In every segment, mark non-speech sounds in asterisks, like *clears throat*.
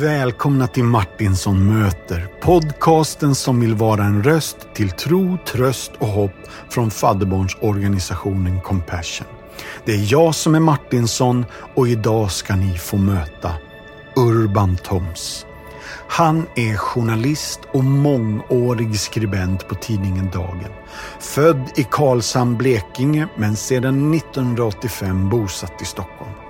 Välkomna till Martinsson möter. Podcasten som vill vara en röst till tro, tröst och hopp från fadderbarnsorganisationen Compassion. Det är jag som är Martinsson och idag ska ni få möta Urban Toms. Han är journalist och mångårig skribent på tidningen Dagen. Född i Karlshamn, Blekinge, men sedan 1985 bosatt i Stockholm.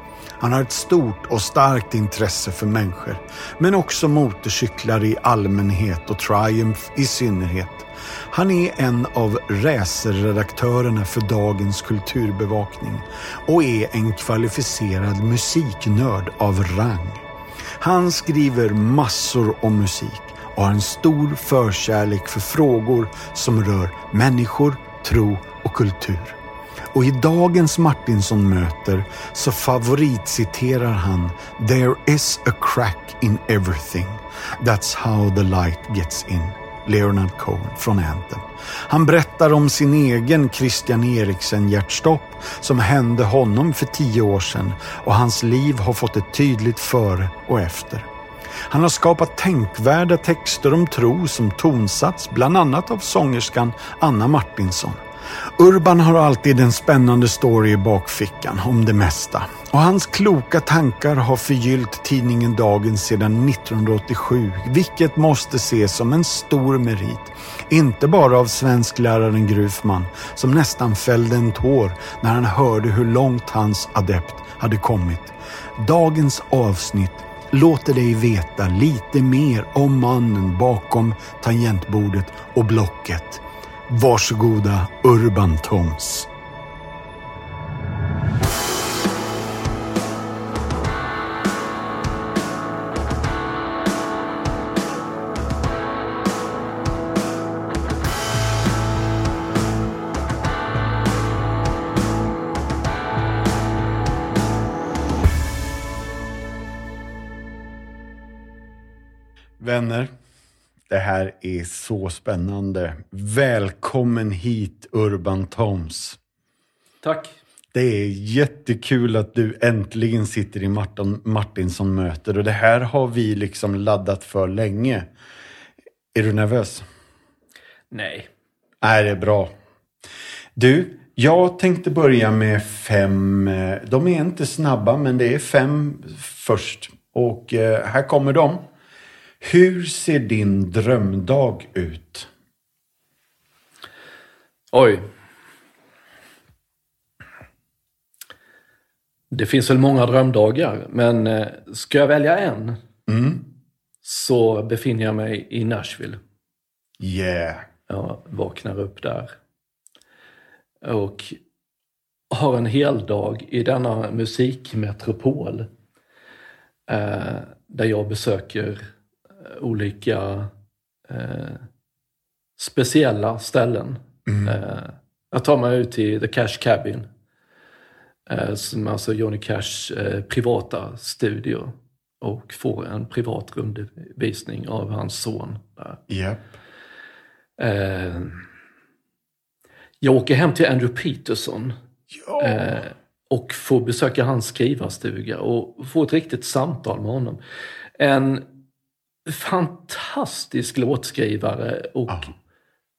Han har ett stort och starkt intresse för människor, men också motorcyklar i allmänhet och Triumph i synnerhet. Han är en av racerredaktörerna för Dagens kulturbevakning och är en kvalificerad musiknörd av rang. Han skriver massor om musik och har en stor förkärlek för frågor som rör människor, tro och kultur. Och i dagens Martinsson möter så favoritciterar han “There is a crack in everything. That's how the light gets in” Leonard Cohen från Anthem. Han berättar om sin egen Christian Eriksen-hjärtstopp som hände honom för tio år sedan och hans liv har fått ett tydligt före och efter. Han har skapat tänkvärda texter om tro som tonsats bland annat av sångerskan Anna Martinsson. Urban har alltid en spännande story i bakfickan om det mesta. Och hans kloka tankar har förgyllt tidningen Dagen sedan 1987, vilket måste ses som en stor merit. Inte bara av svenskläraren Grufman, som nästan fällde en tår när han hörde hur långt hans adept hade kommit. Dagens avsnitt låter dig veta lite mer om mannen bakom tangentbordet och blocket. Varsågoda Urban Toms. Vänner, det här är så spännande. Välkommen hit Urban Toms. Tack. Det är jättekul att du äntligen sitter i Martin, Martinsson möter och det här har vi liksom laddat för länge. Är du nervös? Nej. Nej, det är bra. Du, jag tänkte börja med fem. eh, De är inte snabba, men det är fem först. Och eh, här kommer de. Hur ser din drömdag ut? Oj. Det finns väl många drömdagar, men eh, ska jag välja en Mm. så befinner jag mig i Nashville. Yeah. Jag vaknar upp där. Och har en hel dag i denna musikmetropol. Eh, där jag besöker olika eh, speciella ställen. Eh, jag tar mig ut till The Cash Cabin. Eh, som alltså Johnny Cash eh, privata studio. Och får en privat rundvisning av hans son. Där. Yep. Eh, jag åker hem till Andrew Peterson Ja. eh, och får besöka hans skrivarstuga och få ett riktigt samtal med honom. En fantastisk låtskrivare och Ja.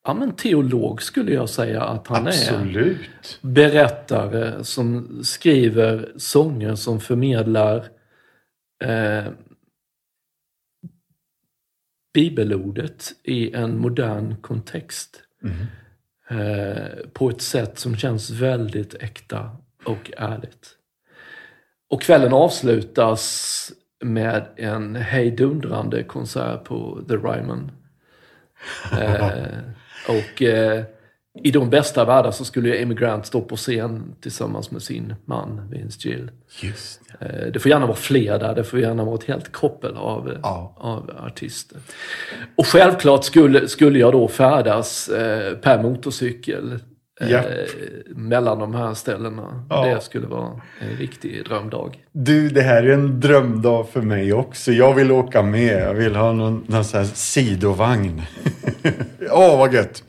ja, men teolog skulle jag säga att han är. Absolut. Berättare som skriver sånger som förmedlar eh, bibelordet i en modern kontext. Mm. Eh, på ett sätt som känns väldigt äkta och ärligt. Och kvällen avslutas med en hejdundrande konsert på The Ryman. Eh, och eh, i de bästa världar så skulle ju Amy Grant stå på scen tillsammans med sin man Vince Gill. Just det. Eh, det får gärna vara fler där, det får gärna vara ett helt koppel av, Ja. av artister. Och självklart skulle, skulle jag då färdas eh, per motorcykel eh, Japp. mellan de här ställena. Ja. Det skulle vara en riktig drömdag. Du, det här är en drömdag för mig också. Jag vill åka med. Jag vill ha någon, någon sån här sidovagn. *laughs* Åh, vad gött.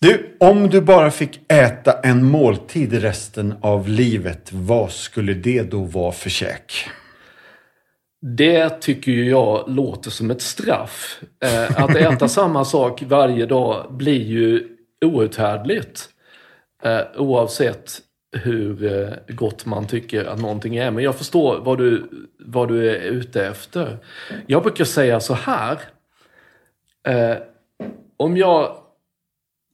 Du, om du bara fick äta en måltid resten av livet, vad skulle det då vara för käk? Det tycker ju jag låter som ett straff. Eh, att äta samma sak varje dag blir ju outhärdligt. Eh, oavsett hur eh, gott man tycker att någonting är. Men jag förstår vad du, vad du är ute efter. Jag brukar säga så här. Eh, om jag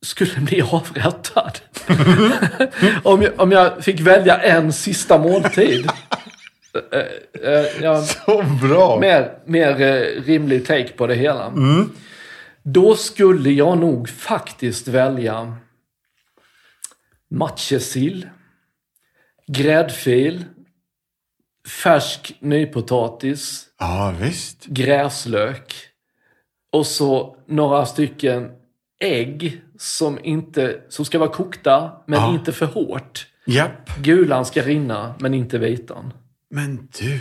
skulle bli *laughs* avrättad. *laughs* om, jag, om jag fick välja en sista måltid. Eh, ja, Så bra! mer, mer eh, rimlig take på det hela. Då skulle jag nog faktiskt välja matjessill, gräddfil, färsk nypotatis, Ja, visst. gräslök och så några stycken ägg som, inte, som ska vara kokta, men Ja. inte för hårt. Japp. Gulan ska rinna, men inte vitan. Men du.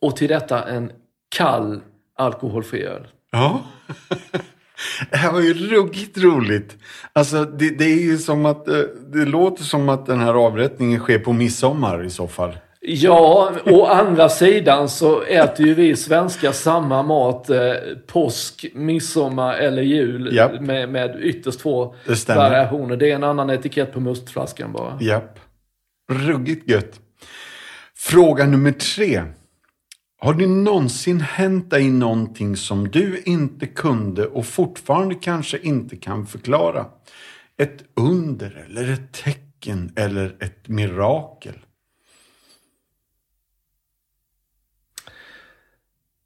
Och till detta en kall alkoholfri öl. Ja. *laughs* *laughs* Det här var ju ruggigt roligt. Alltså, det, det är ju som att... eh, Det låter som att den här avrättningen sker på midsommar i så fall. Ja, å andra sidan så äter ju vi svenskar samma mat eh, påsk, midsommar eller jul Japp. med, med ytterst få Det variationer. Det är en annan etikett på mustflaskan bara. Japp. Ruggigt gött. Fråga nummer tre. Har det någonsin hänt dig någonting som du inte kunde och fortfarande kanske inte kan förklara? Ett under eller ett tecken eller ett mirakel?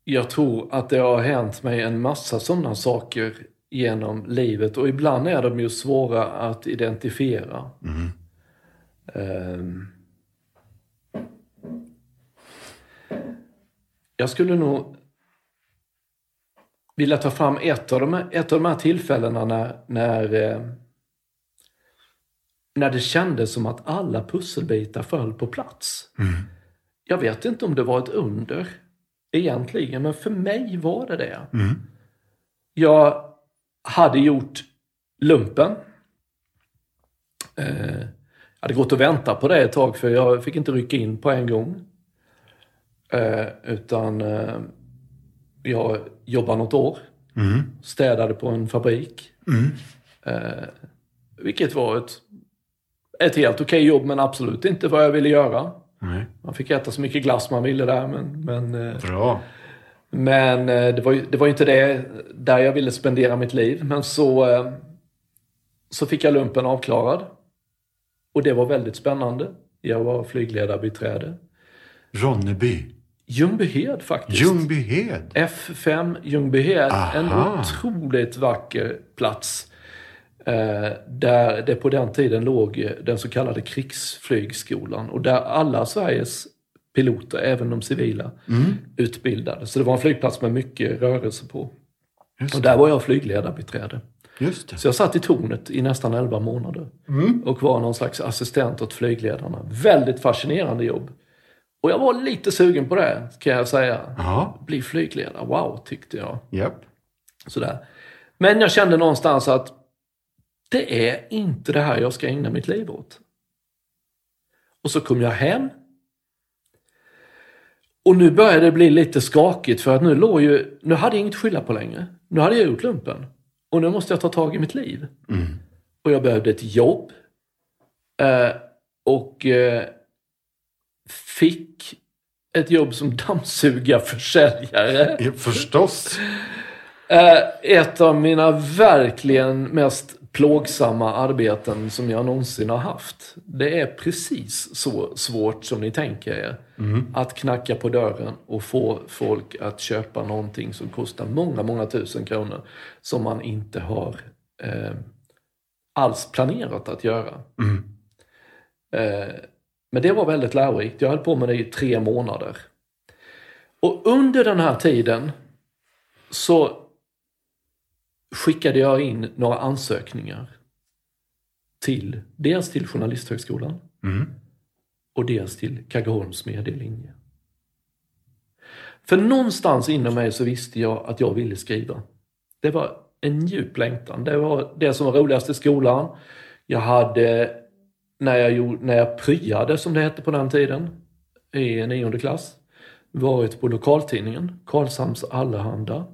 Jag tror att det har hänt mig en massa sådana saker genom livet och ibland är de ju svåra att identifiera. Ehm. Jag skulle nog vilja ta fram ett av de här, ett av de här tillfällena när, när, eh, när det kändes som att alla pusselbitar föll på plats. Jag vet inte om det var ett under egentligen, men för mig var det det. Jag hade gjort lumpen. Eh, jag hade gått och väntat på det ett tag för jag fick inte rycka in på en gång. Eh, utan eh, jag jobbade något år. Städade på en fabrik. Eh, vilket var ett, ett helt okej jobb men absolut inte vad jag ville göra. Nej. Man fick äta så mycket glass man ville där men, men eh, Bra. men eh, det var, det var inte det där jag ville spendera mitt liv. Men så, så fick jag lumpen avklarad. Och det var väldigt spännande. Jag var flygledarbiträde. Ronneby. Ljungbyhed faktiskt. Ljungbyhed. F5 Ljungbyhed. En Aha. otroligt vacker plats. Eh, där det på den tiden låg den så kallade krigsflygskolan. Och där alla Sveriges piloter, även de civila, utbildades. Så det var en flygplats med mycket rörelse på. Och där var jag flygledarbiträde. Just det. Så jag satt i tornet i nästan 11 månader. Och var någon slags assistent åt flygledarna. Väldigt fascinerande jobb. Och jag var lite sugen på det, kan jag säga. Ja. Bli flygledare, wow, tyckte jag. Japp. Sådär. Men jag kände någonstans att det är inte det här jag ska ägna mitt liv åt. Och så kom jag hem. Och nu började det bli lite skakigt för att nu låg ju, nu hade jag inget att skylla på längre. Nu hade jag gjort lumpen. Och nu måste jag ta tag i mitt liv. Och jag behövde ett jobb. Eh, och eh, fick ett jobb som dammsugarförsäljare. Ja, förstås. Eh, ett av mina verkligen mest plågsamma arbeten som jag någonsin har haft. Det är precis så svårt som ni tänker er. Att knacka på dörren och få folk att köpa någonting som kostar många, många tusen kronor. Som man inte har eh, alls planerat att göra. Eh, men det var väldigt lärorikt. Jag höll på med det i tre månader. Och under den här tiden så skickade jag in några ansökningar till, dels till Journalisthögskolan och dels till Kaggeholms medielinje. För någonstans inom mig så visste jag att jag ville skriva. Det var en djup längtan. Det var det som var roligast i skolan. Jag hade, när jag, gjorde, när jag pryade som det hette på den tiden, i nionde klass, varit på lokaltidningen, Karlshamns Allehanda.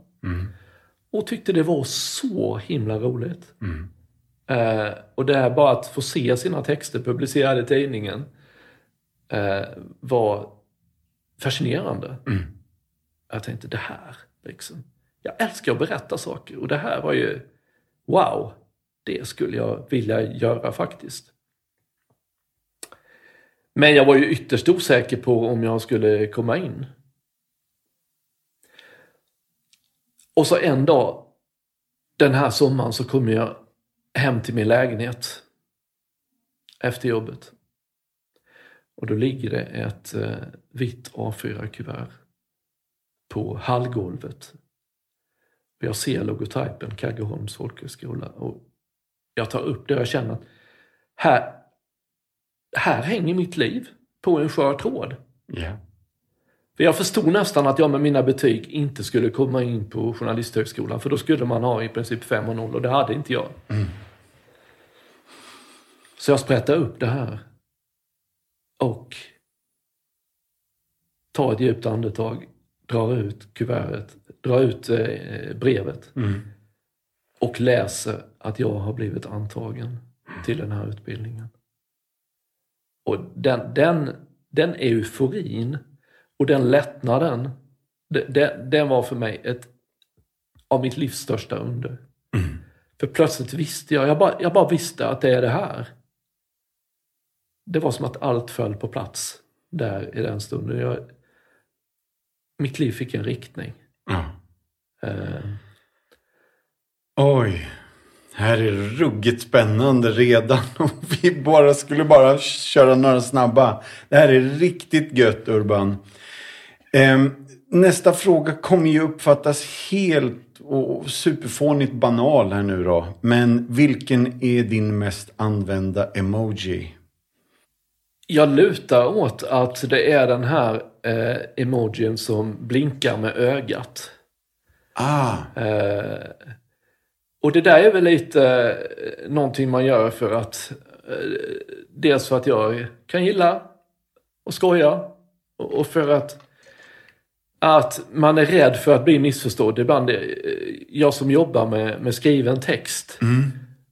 Och tyckte det var så himla roligt. Eh, och det här bara att få se sina texter publicerade i tidningen eh, var fascinerande. Jag tänkte, det här, liksom. Jag älskar att berätta saker och det här var ju, wow, det skulle jag vilja göra faktiskt. Men jag var ju ytterst osäker på om jag skulle komma in. Och så en dag, den här sommaren, så kommer jag hem till min lägenhet efter jobbet. Och då ligger det ett eh, vitt A4-kuvert på hallgolvet. Och jag ser logotypen Kaggeholms folkhögskola och jag tar upp det och jag känner att här, här hänger mitt liv på en skör tråd. Ja. För jag förstod nästan att jag med mina betyg inte skulle komma in på Journalisthögskolan för då skulle man ha i princip 5 och 0 och det hade inte jag. Så jag sprättar upp det här och tar ett djupt andetag, drar ut kuvertet, drar ut eh, brevet och läser att jag har blivit antagen till den här utbildningen. Och den, den, den euforin och den lättnaden, det- den var för mig ett av mitt livs största under. För plötsligt visste jag, jag bara, jag bara visste att det är det här. Det var som att allt föll på plats där i den stunden. Jag, mitt liv fick en riktning. Ja. Eh, Oj. Här är ruggigt spännande redan. *laughs* Om vi bara skulle bara köra några snabba. Det här är riktigt gött Urban. Ehm, nästa fråga kommer ju uppfattas helt och superfånigt banal här nu då. Men vilken är din mest använda emoji? Jag lutar åt att det är den här eh, emojin som blinkar med ögat. Ah, Eh, och det där är väl lite eh, någonting man gör för att eh, dels för att jag kan gilla och skoja och, för att att man är rädd för att bli missförstådd. Ibland, eh, jag som jobbar med, med skriven text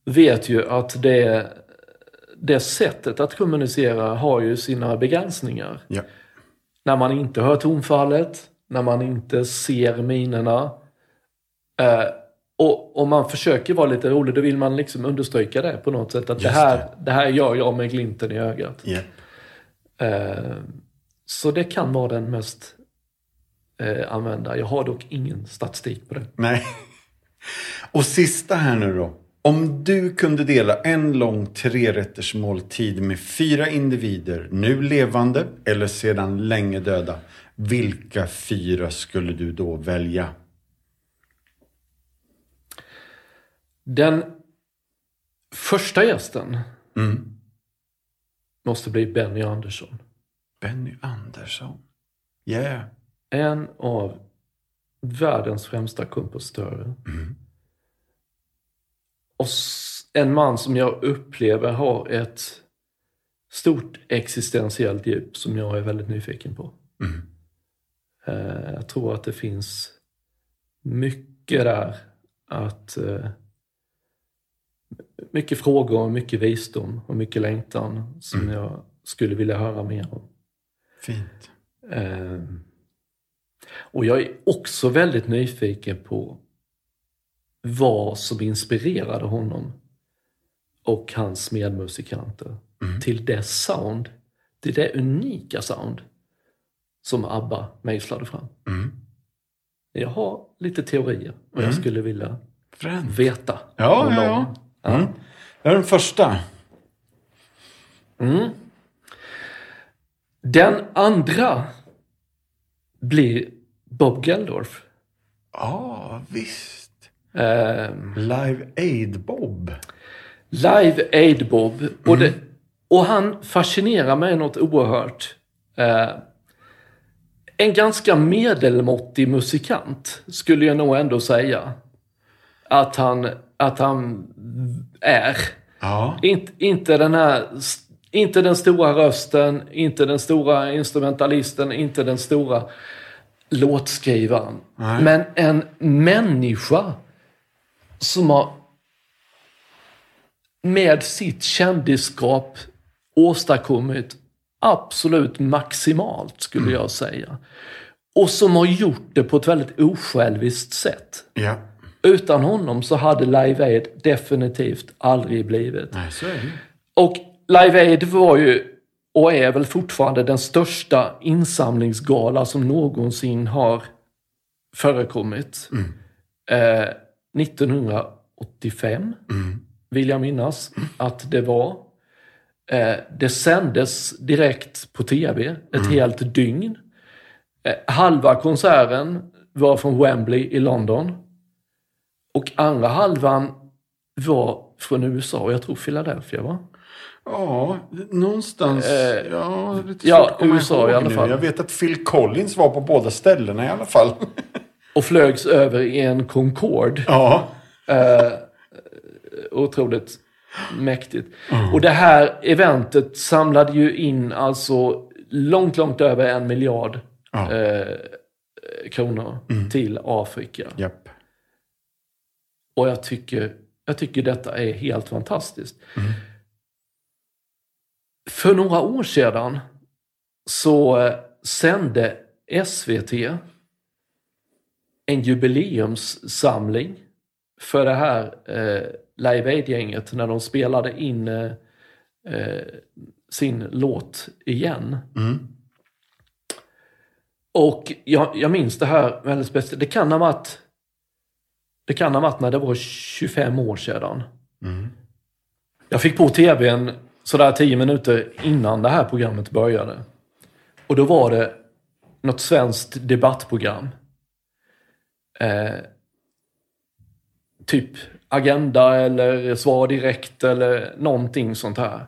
vet ju att det, det sättet att kommunicera har ju sina begränsningar. ja. När man inte hör tonfallet, när man inte ser minerna. Eh, och om man försöker vara lite rolig, då vill man liksom understryka det på något sätt. Att det här, det. här gör jag med glimten i ögat. ja. Eh, så det kan vara den mest eh, använda. Jag har dock ingen statistik på det. Nej. Och sista här nu då. Om du kunde dela en lång trerätters måltid med fyra individer, nu levande eller sedan länge döda. Vilka fyra skulle du då välja? Den första gästen Mm. måste bli Benny Andersson. Benny Andersson. Yeah. En av världens främsta kompositörer. Och s- en man som jag upplever har ett stort existentiellt djup som jag är väldigt nyfiken på. Eh, Jag tror att det finns mycket där att eh, mycket frågor och mycket visdom och mycket längtan som jag skulle vilja höra mer om. Fint. Eh, och jag är också väldigt nyfiken på vad som inspirerade honom och hans medmusikanter till det sound, till det unika sound som ABBA mejslade fram. Mm. Jag har lite teorier och jag skulle vilja Fränt. veta. Ja, om ja, dem. ja. Mm. Det är den första. Den andra blir Bob Geldorf. Ja, visst. Eh, Live Aid Bob. Live Aid Bob. Och, det, och han fascinerar mig något oerhört. Eh, en ganska medelmåttig musikant skulle jag nog ändå säga. Att han, att han är. Ja. Inte, inte den här, Inte den stora rösten, inte den stora instrumentalisten, inte den stora låtskrivaren. Nej. Men en människa som har med sitt kändisskap åstadkommit absolut maximalt, skulle jag säga. Och som har gjort det på ett väldigt osjälviskt sätt. Ja. Utan honom så hade Live Aid definitivt aldrig blivit. Nej, så är det. Och Live Aid var ju, och är väl fortfarande, den största insamlingsgala som någonsin har förekommit. Eh, 1985, vill jag minnas att det var. Eh, det sändes direkt på tv ett helt dygn. Eh, halva konserten var från Wembley i London. Och andra halvan var från USA, och jag tror Philadelphia va? Ja, någonstans. Eh, ja, lite ja, USA i alla nu. fall. Jag vet att Phil Collins var på båda ställena i alla fall. *laughs* Och flögs över i en Concorde. Ja. Otroligt mäktigt. Och det här eventet samlade ju in alltså långt, långt över en miljard Ja. eh, kronor till Afrika. Japp. Och jag tycker, jag tycker detta är helt fantastiskt. För några år sedan så eh, sände SVT en jubileumssamling för det här eh, Live Aid-gänget när de spelade in eh, eh, sin låt igen. Och jag, jag minns det här väldigt speciellt. Det kan ha varit det kan ha varit när det var 25 år sedan. Jag fick på tvn sådär 10 minuter innan det här programmet började. Och då var det något svenskt debattprogram. Eh, typ Agenda eller Svar direkt eller någonting sånt här.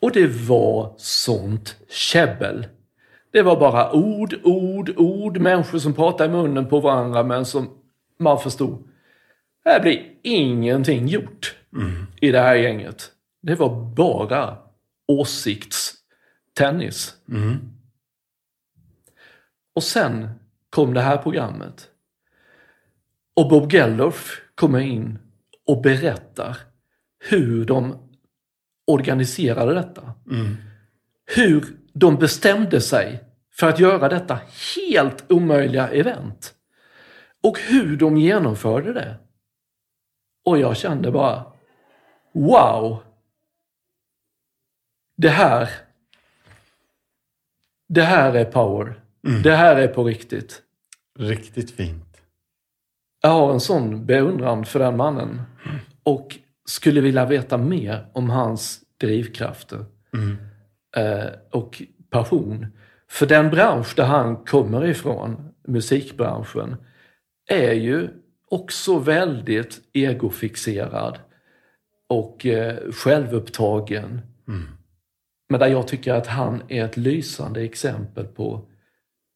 Och det var sånt käbbel. Det var bara ord, ord, ord. Människor som pratade i munnen på varandra men som man förstod. Här blir ingenting gjort i det här gänget. Det var bara åsiktstennis. Och sen kom det här programmet. Och Bob Geldof kommer in och berättar hur de organiserade detta. Hur de bestämde sig för att göra detta helt omöjliga event. Och hur de genomförde det. Och jag kände bara, wow! Det här, det här är power. Det här är på riktigt. Riktigt fint. Jag har en sån beundran för den mannen. Och skulle vilja veta mer om hans drivkrafter. Eh, och passion. För den bransch där han kommer ifrån, musikbranschen, är ju också väldigt egofixerad och eh, självupptagen. Men där jag tycker att han är ett lysande exempel på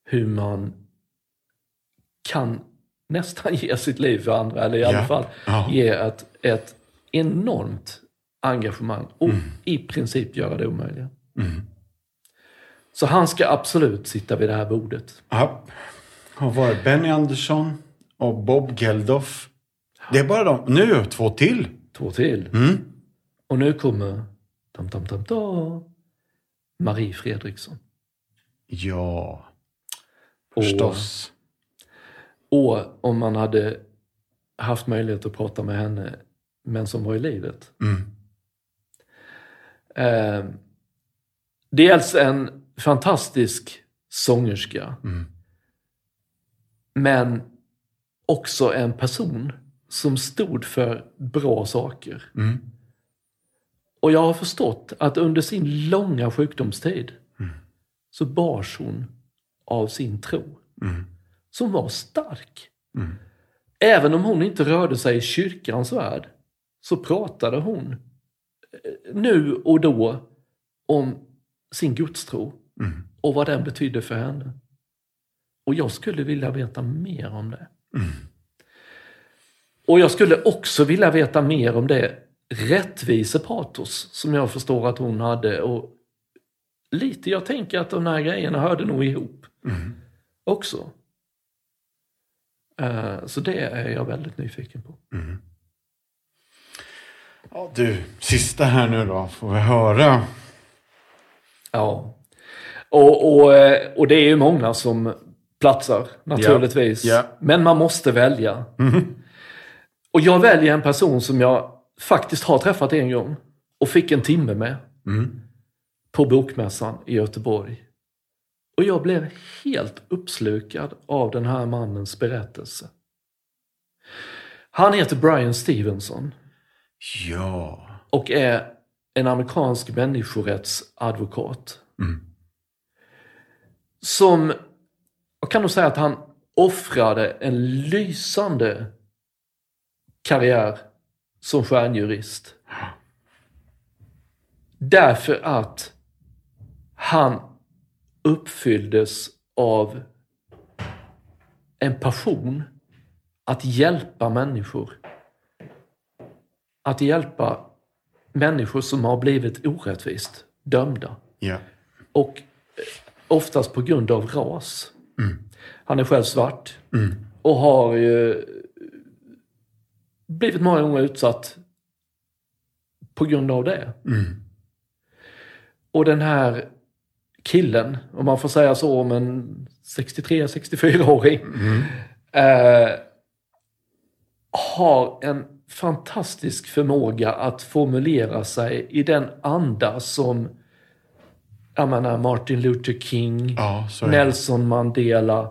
hur man kan nästan ge sitt liv för andra, eller i alla Ja. fall Ja. ge ett, ett enormt engagemang och i princip göra det omöjliga. Så han ska absolut sitta vid det här bordet. Ja. Har varit Benny Andersson och Bob Geldof. Det är bara de. Nu två till. Två till. Och nu kommer tam, tam, tam, tam, Marie Fredriksson. Ja, Och- förstås. Och om man hade haft möjlighet att prata med henne men som var i livet. Eh, dels en fantastisk sångerska. Men också en person som stod för bra saker. Och jag har förstått att under sin långa sjukdomstid så bars hon av sin tro. Som var stark. Även om hon inte rörde sig i kyrkans värld så pratade hon eh, nu och då om sin gudstro och vad den betydde för henne. Och jag skulle vilja veta mer om det. Och jag skulle också vilja veta mer om det rättvisepatos som jag förstår att hon hade. Och lite, jag tänker att de här grejerna hörde nog ihop Mm. också. Eh, Så det är jag väldigt nyfiken på. Ja, du, sista här nu då, får vi höra. Ja. Och, och, eh, och det är ju många som platsar naturligtvis. Ja. Men man måste välja. Och jag väljer en person som jag faktiskt har träffat en gång och fick en timme med Mm. på Bokmässan i Göteborg. Och jag blev helt uppslukad av den här mannens berättelse. Han heter Brian Stevenson Ja. och är en amerikansk människorättsadvokat. Som, jag kan nog säga att han offrade en lysande karriär som stjärnjurist. Därför att han uppfylldes av en passion att hjälpa människor. Att hjälpa människor som har blivit orättvist dömda. Ja. Och eh, oftast på grund av ras. Han är själv svart. Och har ju blivit många gånger utsatt på grund av det. Och den här killen, om man får säga så om en 63-64-åring, eh, har en fantastisk förmåga att formulera sig i den anda som jag menar, Martin Luther King, Ja. Nelson Mandela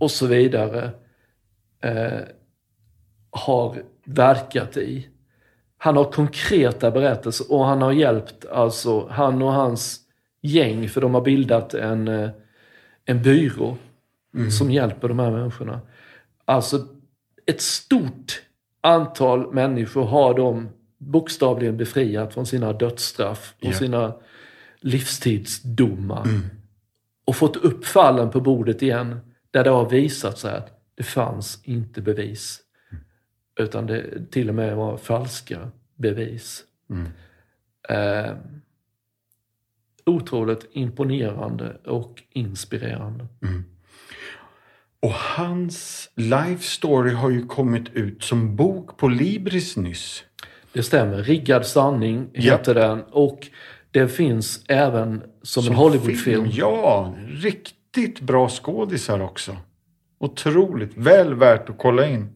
och så vidare eh, har verkat i. Han har konkreta berättelser och han har hjälpt, alltså han och hans gäng, för de har bildat en, eh, en byrå som hjälper de här människorna. Alltså ett stort antal människor har de bokstavligen befriat från sina dödsstraff och Ja. sina livstidsdomar. Och fått upp fallen på bordet igen där det har visat sig att det fanns inte bevis. Utan det till och med var falska bevis. Eh, otroligt imponerande och inspirerande. Och hans life story har ju kommit ut som bok på Libris nyss. Det stämmer. Riggad sanning heter den. Och det finns även som, en Hollywoodfilm. Ja, riktigt bra skådisar också. Otroligt. Väl värt att kolla in.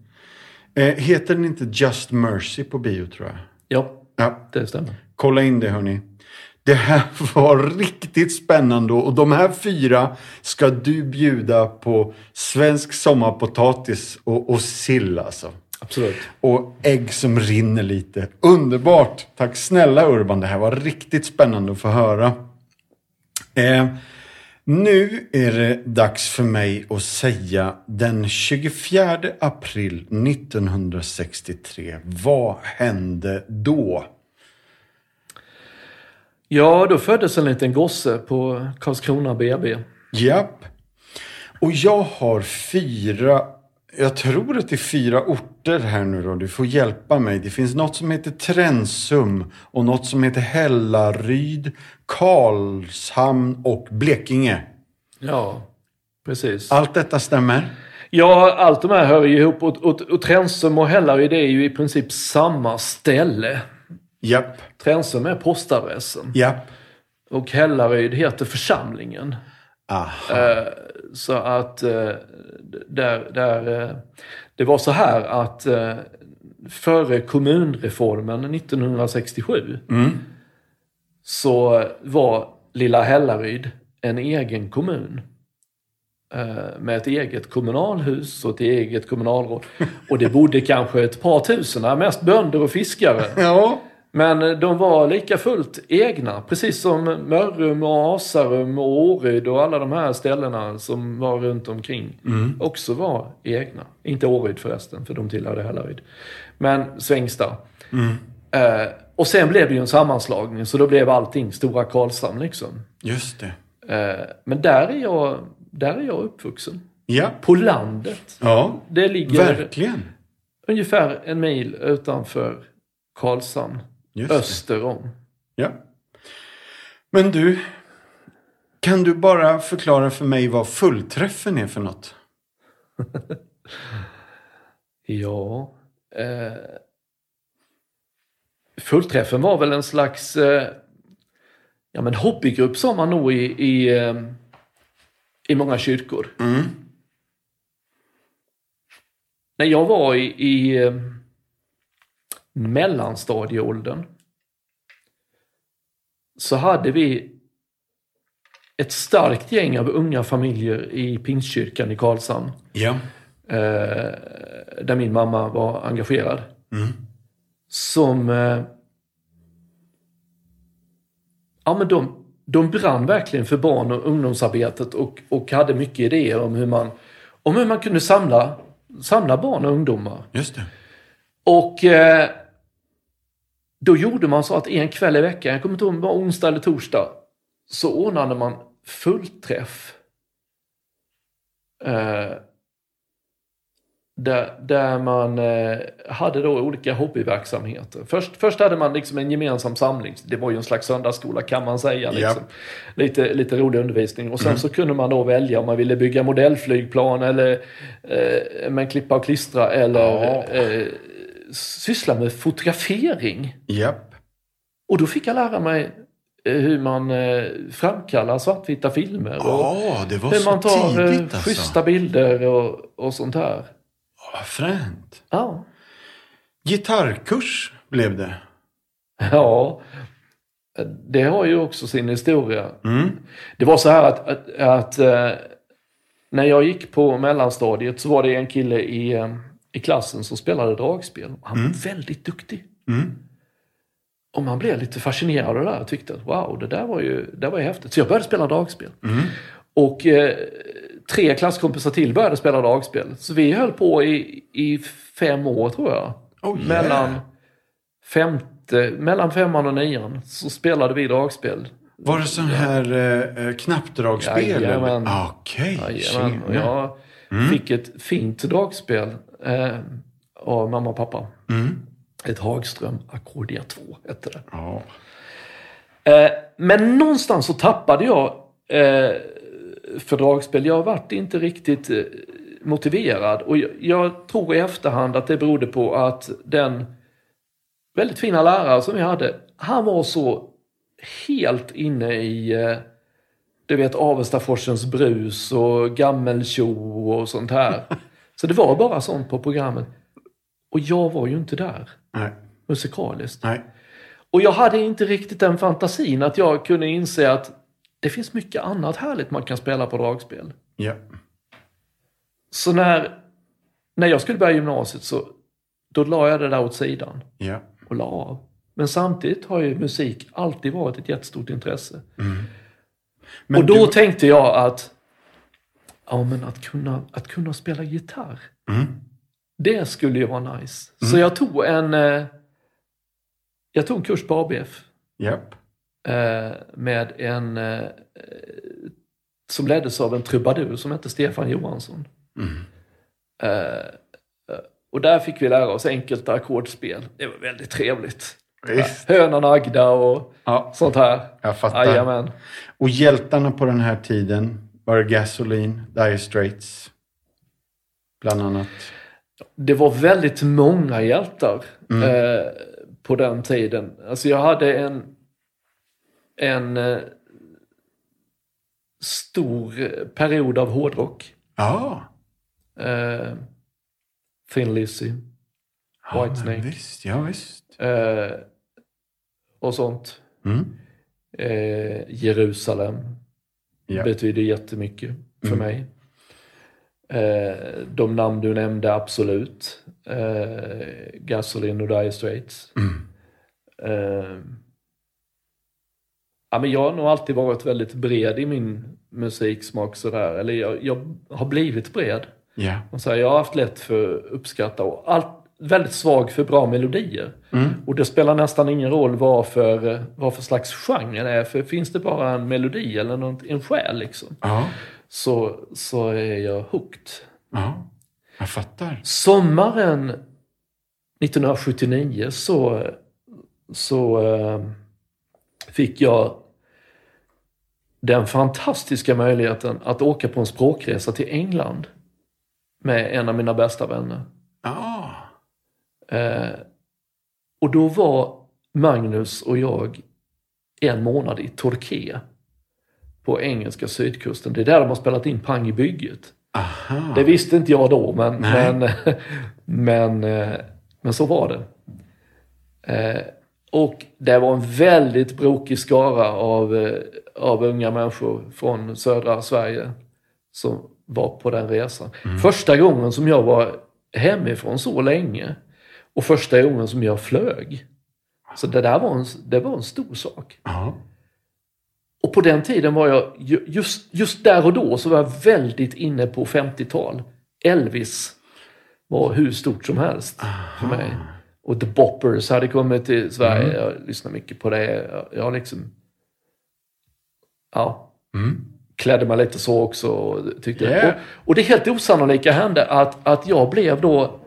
Eh, heter den inte Just Mercy på bio tror jag? Ja, Ja, det stämmer. kolla in det hörni. Det här *laughs* var riktigt spännande och de här fyra ska du bjuda på svensk sommarpotatis och, och sill alltså. Absolut. Och ägg som rinner lite. Underbart! Tack snälla Urban, det här var riktigt spännande att få höra. Eh, nu är det dags för mig att säga den 24 april 1963. Vad hände då? Ja, då föddes en liten gosse på Karlskrona BB. Japp. Och jag har fyra, jag tror att det är fyra orter här nu då. Du får hjälpa mig. Det finns något som heter Trensum och något som heter Hällaryd, Karlshamn och Blekinge. Ja, precis. Allt detta stämmer? Ja, allt de här hör ju ihop. Och, och, och Trensum och Hällaryd är ju i princip samma ställe. Japp, Trensum är postadressen. japp. Och Hällaryd heter församlingen. Aha. Så att eh, där, där, eh, det var så här att eh, före kommunreformen 1967 så var Lilla Hällaryd en egen kommun. Med ett eget kommunalhus och ett eget kommunalråd. Och det bodde kanske ett par tusen, mest bönder och fiskare. *laughs* Ja, Men de var lika fullt egna, precis som Mörrum och Asarum och Åryd och alla de här ställena som var runt omkring också var egna. Inte Åryd förresten, för de tillhörde Hällaryd. Men Svängsta. Eh, och sen blev det ju en sammanslagning, så då blev allting Stora Karlshamn liksom. just det. Eh, men där är, jag, där är jag uppvuxen. Ja, På landet. ja. Det ligger verkligen. ungefär en mil utanför Karlshamn. Just öster om. Ja. Men du, kan du bara förklara för mig vad fullträffen är för något? *laughs* Ja. Eh, fullträffen var väl en slags eh, ja, men hobbygrupp sa man nog i, i, eh, i många kyrkor. Mm. När jag var i, i eh, mellanstadieåldern så hade vi ett starkt gäng av unga familjer i Pingstkyrkan i Karlshamn. Ja. Eh, där min mamma var engagerad. Mm. Som... Eh, ja, men de, de brann verkligen för barn och ungdomsarbetet och, och hade mycket idéer om hur man, om hur man kunde samla, samla barn och ungdomar. Just det. Och eh, då gjorde man så att en kväll i veckan, jag kommer inte ihåg om det var onsdag eller torsdag, så ordnade man fullträff. Eh, där, där man eh, hade då olika hobbyverksamheter. Först, först hade man liksom en gemensam samling. Det var ju en slags söndagsskola kan man säga. Liksom. Lite, lite rolig undervisning. Och sen så kunde man då välja om man ville bygga modellflygplan eller eh, med klippa och klistra eller Ja. eh, syssla med fotografering. Japp. Och då fick jag lära mig eh, hur man eh, framkallar svartvita filmer. Och Ja, det var hur så man tar eh, tidigt alltså. schyssta bilder och, och sånt här. Vad fränt. Ja. Gitarrkurs blev det. Ja, det har ju också sin historia. Mm. Det var så här att, att, att när jag gick på mellanstadiet så var det en kille i, i klassen som spelade dragspel. Han var väldigt duktig. Mm. Och man blev lite fascinerad av det där och tyckte att wow, det där var ju, det var ju häftigt. Så jag började spela dragspel. Mm. Och eh, tre klasskompisar till började spela dragspel. Så vi höll på i, i fem år tror jag. Oh, yeah. mellan, femte, mellan femman och nian så spelade vi dragspel. Var det sån här eh, eh, knappdragspel? Jajamän. eller? Okej, Jajamän, och tjena. jag Mm. fick ett fint dragspel eh, av mamma och pappa. Mm. Ett Hagström Accordia 2 hette det. Ja. Eh, men någonstans så tappade jag eh, för dragspel. Jag vart inte riktigt eh, motiverad. Och jag, jag tror i efterhand att det berodde på att den väldigt fina lärare som jag hade, han var så helt inne i eh, du vet Avestaforsens brus och gammeltjo och sånt här. *laughs* Så det var bara sånt på programmet. Och jag var ju inte där Nej. musikaliskt. Nej. Och jag hade inte riktigt den fantasin att jag kunde inse att det finns mycket annat härligt man kan spela på dragspel. Ja. Så när, när jag skulle börja gymnasiet så då la jag det där åt sidan Ja. och la av. Men samtidigt har ju musik alltid varit ett jättestort intresse. Men och då du... tänkte jag att, ja men att kunna, att kunna spela gitarr, Mm. det skulle ju vara nice. Så jag tog en, eh, jag tog en kurs på ABF. Japp. eh, med en eh, som leddes av en trubadur som hette Stefan Johansson. Mm. Och där fick vi lära oss enkelt ackordspel. Det var väldigt trevligt. Visst. Hönan Agda och Ja, sånt här. jag fattar. Jajamän. Och hjältarna på den här tiden var det Gasoline, Dire Straits, bland annat. Det var väldigt många hjältar Mm. eh, på den tiden. Alltså jag hade en, en eh, stor period av hårdrock. Ja. Eh, Thin Lizzy. ja Whitesnake. Visst, ja visst. Eh, och sånt. Mm. Eh, Jerusalem Ja. betyder jättemycket för Mm. mig. Eh, de namn du nämnde, absolut. Eh, Gasoline och Dire Straits. Mm. Eh, ja, men jag har nog alltid varit väldigt bred i min musiksmak. Sådär. Eller jag, jag har blivit bred. Ja. Och så här, jag har haft lätt för att uppskatta och allt, väldigt svag för bra melodier. Mm. Och det spelar nästan ingen roll vad för, vad för slags genre det är. För finns det bara en melodi eller något, en själ liksom, Ja. så, så är jag hooked. Ja. Jag fattar. Sommaren 1979 så, så eh, fick jag den fantastiska möjligheten att åka på en språkresa till England med en av mina bästa vänner. Ah. Eh, och då var Magnus och jag en månad i Torquay på engelska sydkusten. Det är där de har spelat in Pang i bygget. Aha. Det visste inte jag då, men, men, *laughs* men, eh, men så var det. Eh, Och det var en väldigt brokig skara av, eh, av unga människor från södra Sverige som var på den resan. Första gången som jag var hemifrån så länge och första gången som jag flög. Så det där var en, det var en stor sak. Ja. Och på den tiden var jag, ju- just, just där och då, så var jag väldigt inne på 50-tal. Elvis var hur stort som helst för mig. Och The Boppers hade kommit till Sverige. Jag lyssnade mycket på det. Jag, jag liksom... Ja. Mm. Klädde mig lite så också. Tyckte, Yeah. och, och det helt osannolika hände att, att jag blev då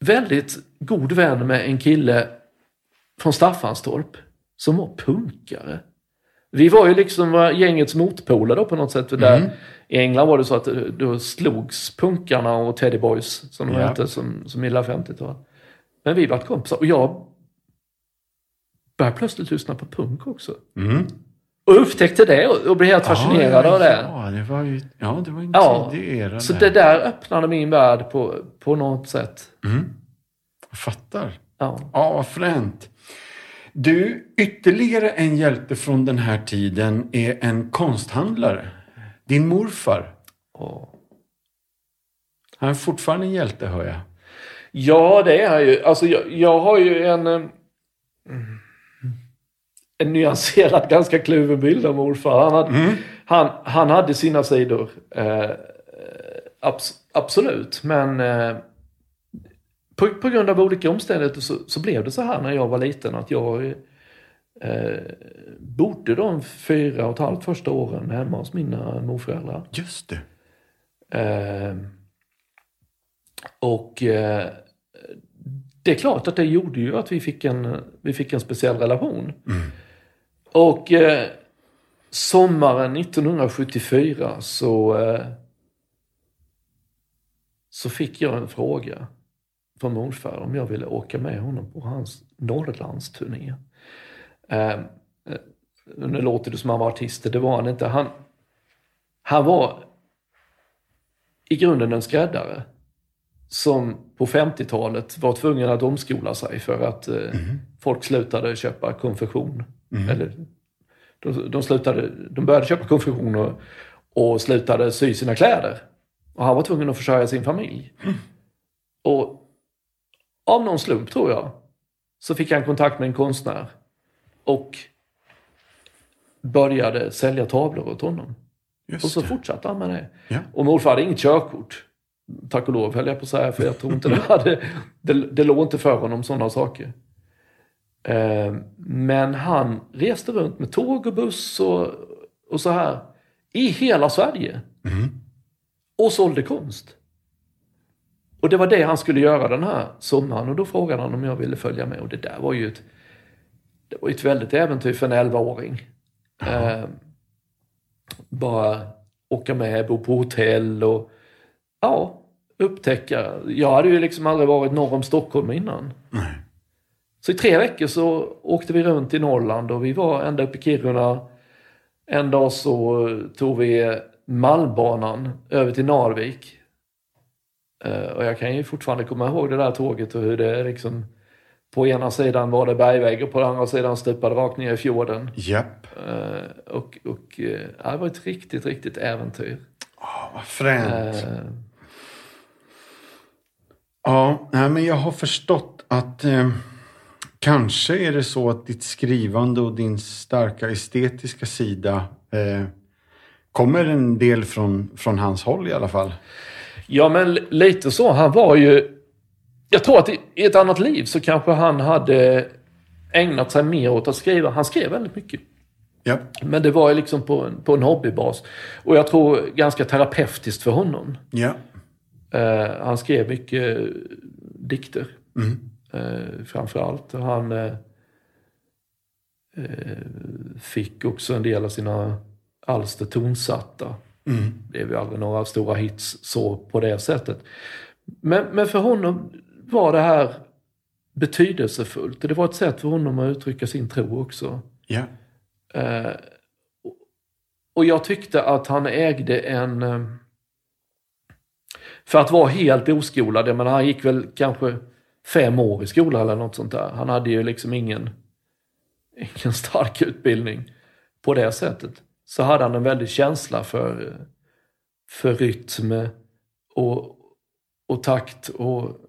väldigt god vän med en kille från Staffanstorp som var punkare. Vi var ju liksom var gängets motpoler då på något sätt. För Där I England var det så att eh, då slogs punkarna och Teddy Boys, som de Ja. hette, som, som gillade 50-tal. Men vi var kompisar och jag började plötsligt lyssna på punk också. Mm. Och upptäckte det och, blev helt fascinerad ja, av det. Ja, det var ju ja, det var en Ja, tidig era Så det där öppnade min värld på, på något sätt. Mm. Jag fattar. Ja. Ja, vad fränt. Du, ytterligare en hjälte från den här tiden är en konsthandlare. Din morfar. Och, Han är fortfarande en hjälte, hör jag. Ja, det är han ju. Alltså, jag, jag har ju en, eh, en nyanserad, *laughs* ganska kluven bild av morfar. Han hade, han, han hade sina sidor. Eh, abs, absolut, men eh, på, på grund av olika omständigheter så, så blev det så här när jag var liten att jag eh, bodde de fyra och ett halvt första åren hemma hos mina morföräldrar. Just det. Eh, och eh, det är klart att det gjorde ju att vi fick en, vi fick en speciell relation. Och eh, sommaren 1974 så, eh, så fick jag en fråga från morfar om jag ville åka med honom på hans Norrlandsturné. Eh, eh, nu låter det som han var artist, det var han inte. Han, han var i grunden en skräddare som på 50-talet var tvungen att omskola sig för att eh, folk slutade köpa konfektion. Eller, de, de, slutade, de började köpa konfektion och, och slutade sy sina kläder. Och han var tvungen att försörja sin familj. Och av någon slump, tror jag, så fick han kontakt med en konstnär och började sälja tavlor åt honom. Just Och så det. fortsatte han med det. Ja. Och morfar hade inget körkort. Tack och lov höll jag på att säga, för jag tror inte det hade... Det, det låg inte för honom sådana saker. Eh, men han reste runt med tåg och buss och, och så här. I hela Sverige. Och sålde konst. Och det var det han skulle göra den här sommaren. Och då frågade han om jag ville följa med. Och det där var ju ett, det var ett väldigt äventyr för en 11-åring. Eh, bara åka med, bo på hotell och ja, upptäcka. Jag hade ju liksom aldrig varit norr om Stockholm innan. Nej. Så i tre veckor så åkte vi runt i Norrland och vi var ända uppe i Kiruna. En dag så tog vi Malmbanan över till Narvik. Eh, Och jag kan ju fortfarande komma ihåg det där tåget och hur det liksom på ena sidan var det bergvägg och på den andra sidan stupade rakt ner i fjorden. Japp. Eh, och och eh, ja, det var ett riktigt, riktigt äventyr. Ja, vad fränt. Eh, Ja, nej, men jag har förstått att eh, kanske är det så att ditt skrivande och din starka estetiska sida eh, kommer en del från, från hans håll i alla fall. Ja, men li- lite så. Han var ju... Jag tror att i, ett annat liv så kanske han hade ägnat sig mer åt att skriva. Han skrev väldigt mycket. Ja, Men det var ju liksom på en, på en hobbybas. Och jag tror ganska terapeutiskt för honom. ja. Eh, han skrev mycket dikter. Eh, framförallt. Han eh, eh, fick också en del av sina alster tonsatta. Mm. Det blev ju aldrig några stora hits så på det sättet. Men, men för honom var det här betydelsefullt. Det var ett sätt för honom att uttrycka sin tro också. Ja. Eh, och jag tyckte att han ägde en... Eh, för att vara helt oskolad, menar, han gick väl kanske fem år i skolan eller något sånt där. Han hade ju liksom ingen, ingen stark utbildning på det sättet. Så hade han en väldig känsla för, för rytm och, och takt och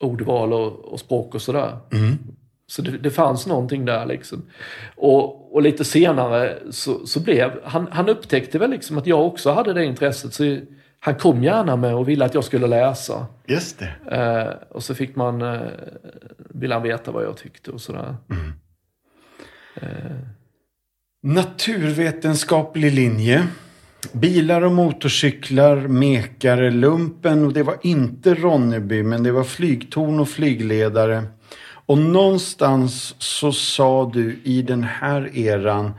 ordval och, och språk och sådär. Mm. Så det, det fanns någonting där liksom. Och, och lite senare så, så blev, han, han upptäckte väl liksom att jag också hade det intresset. Så han kom gärna med och ville att jag skulle läsa. Just det. Eh, och så fick man, eh, ville han veta vad jag tyckte och sådär. Naturvetenskaplig linje. Bilar och motorcyklar, mekare, lumpen och det var inte Ronneby men det var flygtorn och flygledare. Och någonstans så sa du i den här eran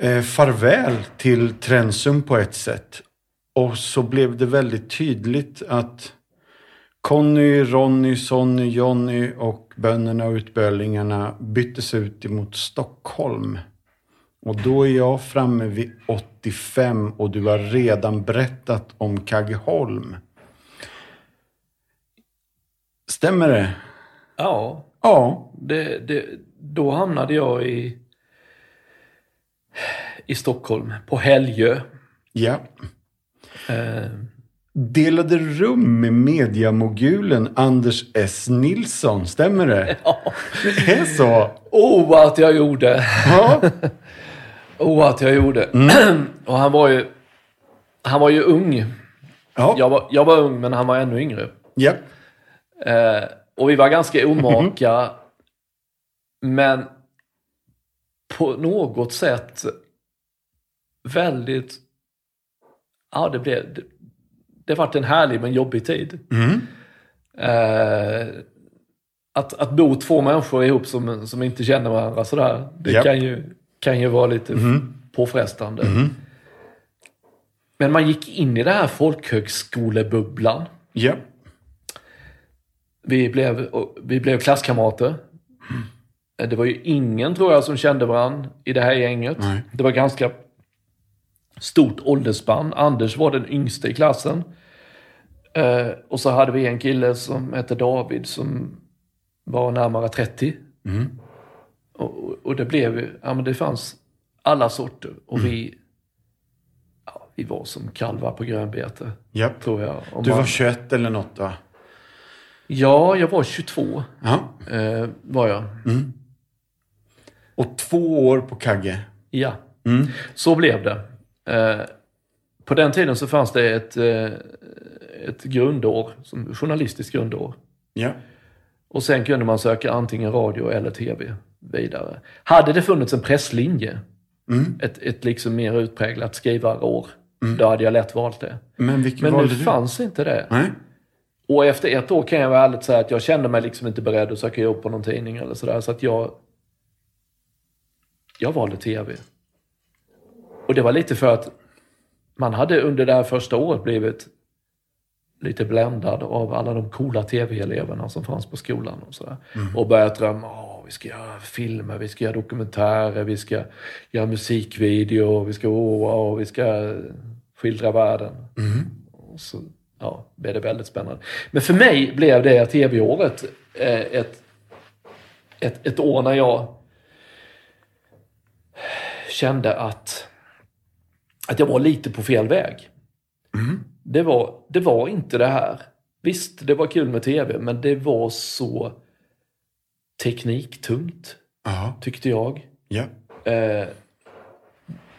eh, farväl till Trensum på ett sätt. Och så blev det väldigt tydligt att Conny, Ronny, Sonny, Jonny och bönderna och utbölingarna byttes ut emot Stockholm. Och då är jag framme vid 85 och du har redan berättat om Kaggeholm. Stämmer det? Ja, Ja. det, det, då hamnade jag i, i Stockholm, på Helgö. Ja. Eh, Delade rum med mediamogulen Anders S. Nilsson. Stämmer det? ja. Det är så? Oh, att jag gjorde! Ja. *laughs* Oh, att jag gjorde. *clears throat* och han var ju, han var ju ung. Ja. Jag var, jag var ung, men han var ännu yngre. ja. Eh, och vi var ganska omaka. men på något sätt väldigt... Ja, det blev... Det, det vart en härlig men jobbig tid. Mm. Eh, att, att bo två människor ihop som, som inte känner varandra sådär, det Japp. kan, ju, kan ju vara lite Mhm. påfrestande. Mhm. Men man gick in i den här folkhögskolebubblan. Ja. Vi blev, vi blev klasskamrater. Eh, Det var ju ingen, tror jag, som kände varandra i det här gänget. Nej. Det var ganska stort åldersspann. Anders var den yngste i klassen. Eh, och så hade vi en kille som hette David som var närmare 30. Mm. Och, och- det blev ju, ja men det fanns alla sorter. Och Mm. vi, ja, vi var som kalvar på grönbete, ja. tror jag. Om Du man- var 21 eller något va? Ja, jag var 22, Ja. eh, var jag. Mm. Och två år på Kagge. Ja, Mm. så blev det. Eh, på den tiden så fanns det ett, eh, ett grundår, som journalistiskt grundår. Ja. Och sen kunde man söka antingen radio eller tv vidare. Hade det funnits en presslinje, Mm. ett, ett liksom mer utpräglat skrivarår, då hade jag lätt valt det. Men Men nu du? fanns inte det. Nej. Och efter ett år kan jag vara ärligt säga att jag kände mig liksom inte beredd att söka jobb på någon tidning eller sådär. Så att jag... Jag valde tv. Och det var lite för att man hade under det här första året blivit lite bländad av alla de coola tv-eleverna som fanns på skolan och sådär. Och börjat drömma, Åh, vi ska göra filmer, vi ska göra dokumentärer, vi ska göra musikvideo, vi ska, åh, åh, vi ska skildra världen. Och så ja, blev det väldigt spännande. Men för mig blev det tv-året eh, ett, ett, ett år när jag kände att, att jag var lite på fel väg. Det, var, det var inte det här. Visst, det var kul med tv, men det var så tekniktungt, Ja. tyckte jag. Ja. Eh,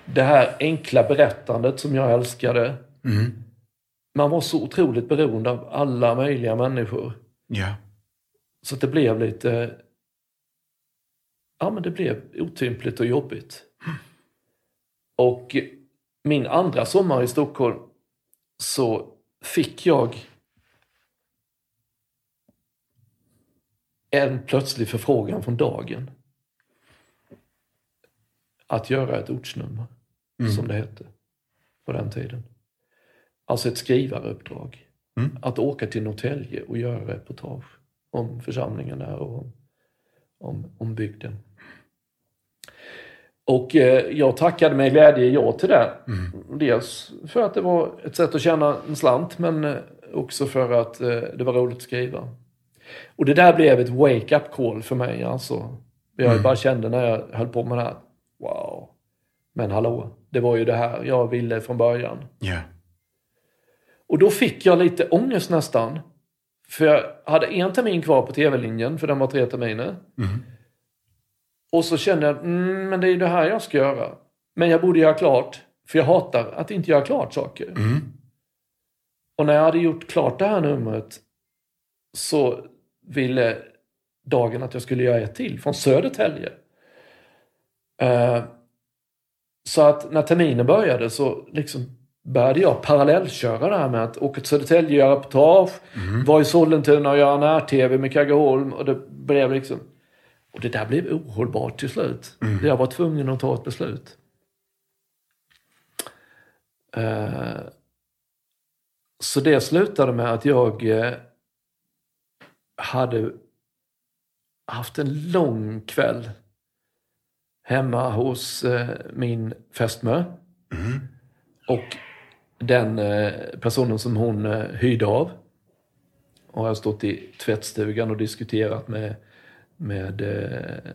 det här enkla berättandet som jag älskade. Mm. Man var så otroligt beroende av alla möjliga människor. Ja. Så att det blev lite... Ja, men det blev otympligt och jobbigt. Och min andra sommar i Stockholm så fick jag en plötslig förfrågan från dagen. Att göra ett ortsnummer, som det hette på den tiden. Alltså ett skrivaruppdrag. Mm. Att åka till Norrtälje och göra reportage om församlingen där och om, om, om bygden. Och eh, jag tackade med glädje ja till det. Dels för att det var ett sätt att tjäna en slant, men eh, också för att eh, det var roligt att skriva. Och det där blev ett wake-up call för mig. Alltså. Jag bara kände när jag höll på med det här, wow. Men hallå, det var ju det här jag ville från början. Ja. Och då fick jag lite ångest nästan. För jag hade en termin kvar på tv-linjen, för den var tre terminer. Och så kände jag, mm, men det är ju det här jag ska göra. Men jag borde göra klart, för jag hatar att inte göra klart saker. Och när jag hade gjort klart det här numret så ville dagen att jag skulle göra ett till från Södertälje. Eh, så att när terminen började så liksom började jag parallellköra det här med att åka till Södertälje och göra reportage, vara i Sollentuna och göra när-tv med Kaggeholm och det blev liksom... Och det där blev ohållbart till slut. Jag var tvungen att ta ett beslut. Eh, så det slutade med att jag eh, hade haft en lång kväll hemma hos eh, min fästmö. Och den personen som hon hyrde av. Och jag har stått i tvättstugan och diskuterat med, med eh,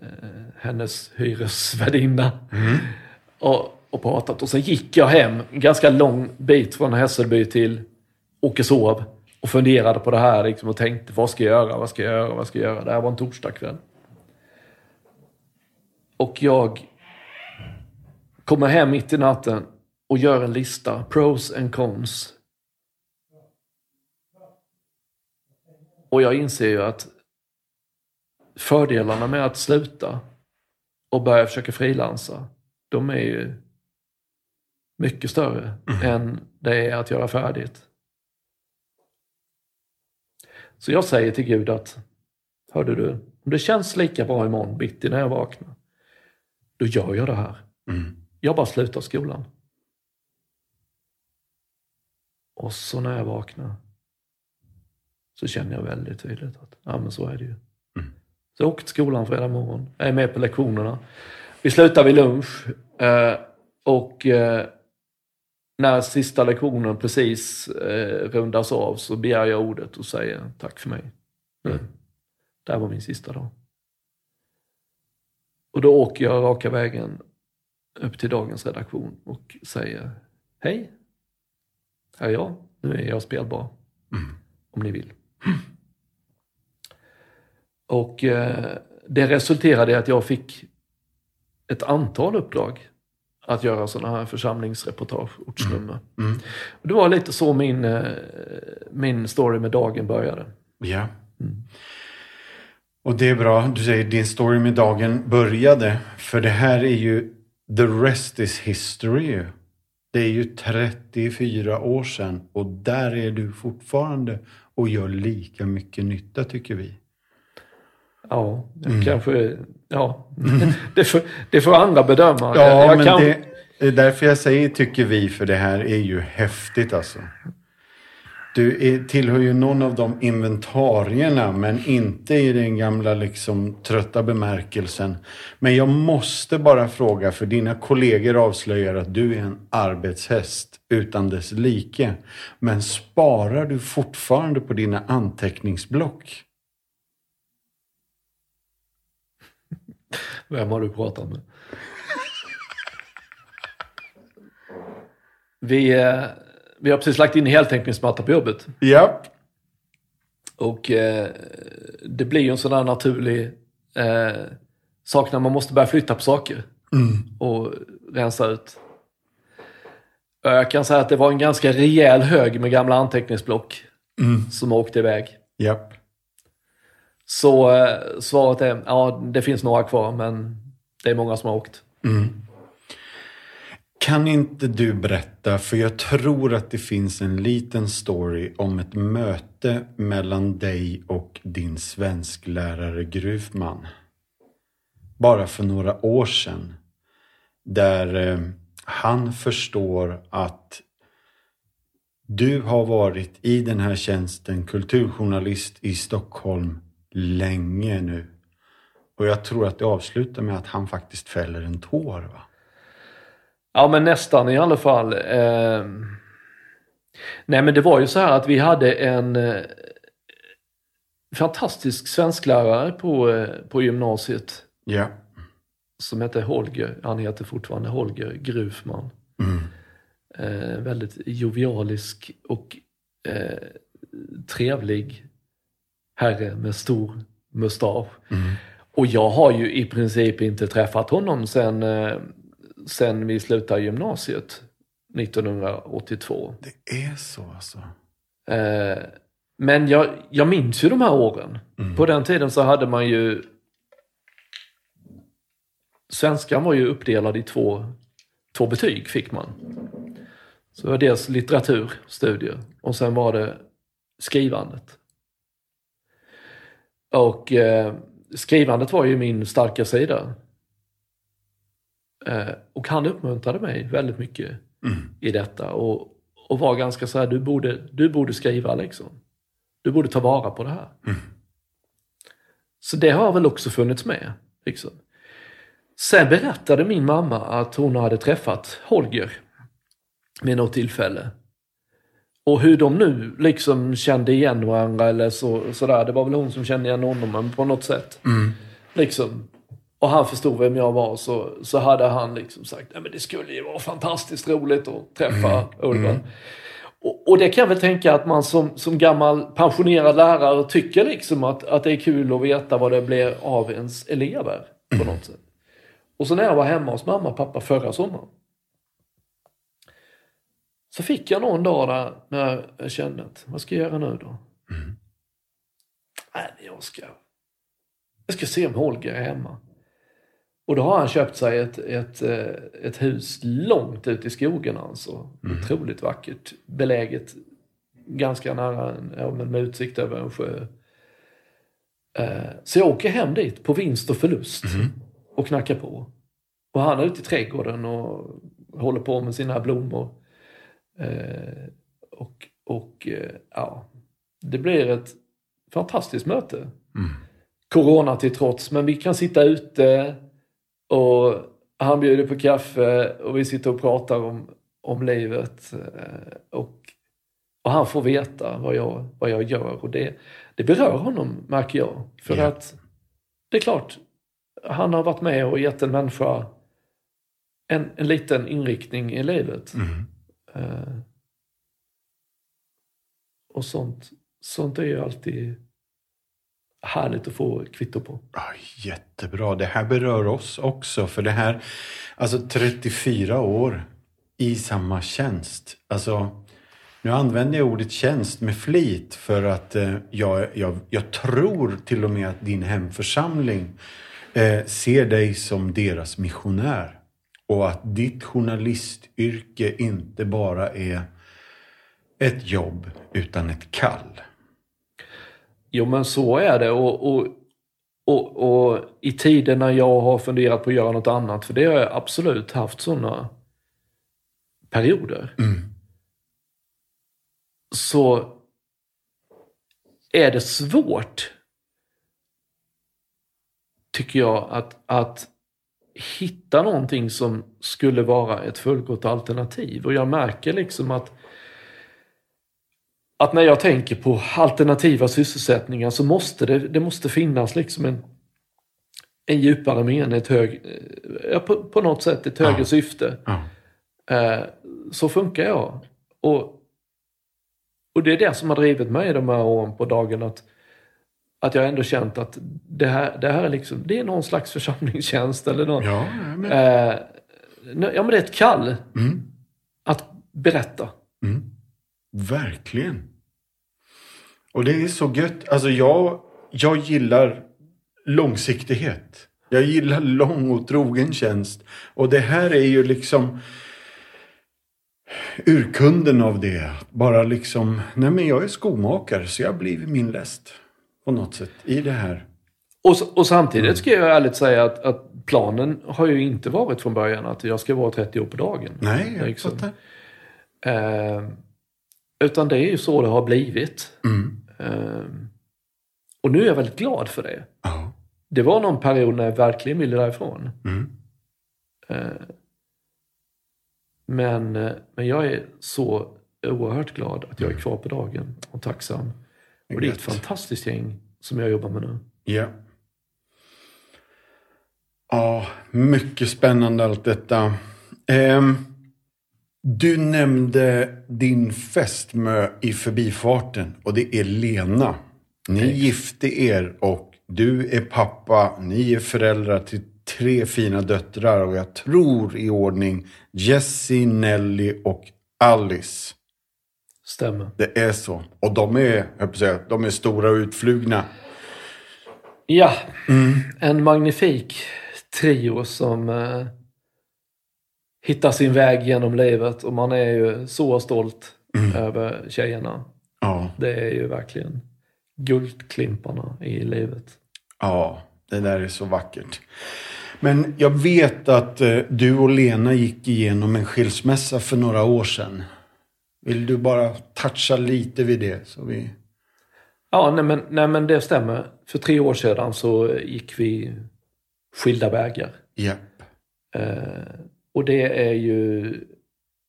hennes hyresvärdinna. Och, och pratat. Och sen gick jag hem en ganska lång bit från Hässelby till Åkeshov. Och funderade på det här liksom, och tänkte vad ska jag göra, vad ska jag göra, vad ska jag göra. Det här var en torsdagkväll. Och jag kommer hem mitt i natten och gör en lista. Pros and cons. Och jag inser ju att fördelarna med att sluta och börja försöka frilansa, de är ju mycket större än det är att göra färdigt. Så jag säger till Gud att, hörde du, om det känns lika bra imorgon bitti när jag vaknar, då gör jag det här. Jag bara slutar skolan. Och så när jag vaknar så känner jag väldigt tydligt att ja, men så är det ju. Så jag åker till skolan fredag morgon, jag är med på lektionerna. Vi slutar vid lunch eh, och eh, när sista lektionen precis eh, rundas av så begär jag ordet och säger tack för mig. Nu. Det här var min sista dag. Och då åker jag raka vägen upp till dagens redaktion och säger hej, här är jag. Nu är jag spelbar. Om ni vill. Och eh, det resulterade i att jag fick ett antal uppdrag att göra sådana här församlingsreportage, ortsnummer. Och det var lite så min, eh, min story med dagen började. Ja. Och det är bra. Du säger din story med dagen började. För det här är ju the rest is history. Det är ju 34 år sedan och där är du fortfarande och gör lika mycket nytta tycker vi. Ja, jag kanske... Ja, *laughs* det, får, det får andra bedöma. Ja, jag, men kan, det är därför jag säger tycker vi, för det här är ju häftigt alltså. Du är, tillhör ju någon av de inventarierna, men inte i den gamla liksom trötta bemärkelsen. Men jag måste bara fråga, för dina kollegor avslöjar att du är en arbetshäst utan dess like. Men sparar du fortfarande på dina anteckningsblock? Vem har du pratat med? Vi, eh, vi har precis lagt in heltäckningsmatta på jobbet. Japp. Och eh, det blir ju en sån där naturlig eh, sak när man måste börja flytta på saker. Och rensa ut. Jag kan säga att det var en ganska rejäl hög med gamla anteckningsblock som åkte iväg. Japp. Så eh, svaret är, ja det finns några kvar men det är många som har åkt. Mm. kan inte du berätta, för jag tror att det finns en liten story om ett möte mellan dig och din svensklärare Grufman. Bara för några år sedan. Där eh, han förstår att du har varit i den här tjänsten kulturjournalist i Stockholm länge nu. Och jag tror att det avslutar med att han faktiskt fäller en tår. Va? Ja, men nästan i alla fall. Eh... Nej, men det var ju så här att vi hade en eh, fantastisk svensklärare på, eh, på gymnasiet. Ja. Som hette Holger. Han heter fortfarande Holger Grufman. Mm. Eh, väldigt jovialisk och eh, trevlig herre med stor mustasch. Mm. Och jag har ju i princip inte träffat honom sen, eh, sen vi slutade gymnasiet 1982. Det är så alltså? Eh, men jag, jag minns ju de här åren. Mm. På den tiden så hade man ju... Svenskan var ju uppdelad i två, två betyg, fick man. Så det var dels litteraturstudier och sen var det skrivandet. Och eh, skrivandet var ju min starka sida. Eh, och han uppmuntrade mig väldigt mycket Mm. i detta och, och var ganska så här, du borde, du borde skriva liksom. Du borde ta vara på det här. Mm. Så det har väl också funnits med. Liksom. Sen berättade min mamma att hon hade träffat Holger vid något tillfälle. Och hur de nu liksom kände igen varandra eller så, sådär. Det var väl hon som kände igen honom men på något sätt. Mm. Liksom. Och han förstod vem jag var så, så hade han liksom sagt Nej, men det skulle ju vara fantastiskt roligt att träffa Urban. Och, och det kan jag väl tänka att man som, som gammal pensionerad lärare tycker liksom att, att det är kul att veta vad det blir av ens elever på något sätt. Och så när jag var hemma hos mamma och pappa förra sommaren. Så fick jag någon dag där när jag kände att vad ska jag göra nu då? Nej, men jag ska, jag ska se om Holger är hemma. Och då har han köpt sig ett, ett, eh, ett hus långt ut i skogen alltså. Otroligt vackert. Beläget ganska nära, ja, men med utsikt över en sjö. Eh, Så jag åker hem dit på vinst och förlust och knackar på. Och han är ute i trädgården och håller på med sina blommor. Eh, Och, och eh, ja, det blir ett fantastiskt möte Mm. corona till trots, men vi kan sitta ute och han bjuder på kaffe och vi sitter och pratar om, om livet. eh, Och, och han får veta vad jag, vad jag gör och det, det berör honom märker jag. För Ja. att det är klart, han har varit med och gett en människa en, en liten inriktning i livet. Mm. Eh, och sånt, sånt är ju alltid härligt att få kvitto på. Ah, jättebra. Det här berör oss också. För det här, alltså 34 år i samma tjänst. Alltså, nu använder jag ordet tjänst med flit för att eh, jag, jag, jag tror till och med att din hemförsamling eh, ser dig som deras missionär. Och att ditt journalistyrke inte bara är ett jobb utan ett kall. Jo men så är det och, och, och, och i tider när jag har funderat på att göra något annat, för det har jag absolut haft sådana perioder. Mm. Så är det svårt, tycker jag, att, att hitta någonting som skulle vara ett fullgott alternativ. Och jag märker liksom att att när jag tänker på alternativa sysselsättningar så måste det, det måste finnas liksom en, en djupare mening, ett hög, ja, på, på något sätt ett högre Ja. syfte. Ja. Eh, så funkar jag. Och, och det är det som har drivit mig de här åren på dagen. Att, att jag ändå känt att det här, det här är, liksom, det är någon slags församlingstjänst. Eller någon, Ja, men... eh, ja, men det är ett kall Mm. att berätta. Mm. Verkligen. Och det är så gött. Alltså jag, jag gillar långsiktighet. Jag gillar lång och trogen tjänst. Och det här är ju liksom... urkunden av det. Bara liksom, nej men jag är skomakare så jag blivit min läst. På något sätt i det här. Och, och samtidigt ska jag ärligt säga att, att, planen har ju inte varit från början att jag ska vara 30 år på dagen. Nej, jag liksom. fattar. Eh, utan det är ju så det har blivit. Mm. Eh, och nu är jag väldigt glad för det. Ja. Det var någon period när jag verkligen ville därifrån. Mm. Eh, men, men jag är så oerhört glad att jag är kvar på dagen och tacksam. Och det är ett fantastiskt gäng som jag jobbar med nu. Ja. Ja, mycket spännande allt detta. Ehm, du nämnde din fästmö i förbifarten och det är Lena. Ni Exakt. gifte er och du är pappa, ni är föräldrar till tre fina döttrar och jag tror i ordning Jessie, Nelly och Alice. Stämmer. Det är så. Och de är, jag säga, de är stora och utflugna. Ja, en magnifik trio som eh, hittar sin väg genom livet och man är ju så stolt över tjejerna. Ja. Det är ju verkligen guldklimparna i livet. Ja, det där är så vackert. Men jag vet att eh, du och Lena gick igenom en skilsmässa för några år sedan. Vill du bara toucha lite vid det? Så vi... Ja, nej men, nej men det stämmer. För tre år sedan så gick vi skilda vägar. Japp. Eh, och det är ju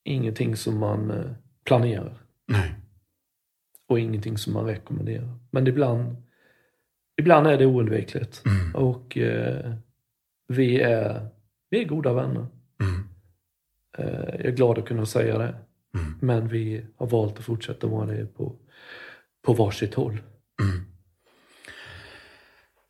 ingenting som man eh, planerar. Nej. och ingenting som man rekommenderar. Men ibland, ibland är det oundvikligt. Mm. Och eh, vi, är, vi är goda vänner. Mm. Eh, jag är glad att kunna säga det. Mm. Men vi har valt att fortsätta vara det på, på varsitt håll. Mm.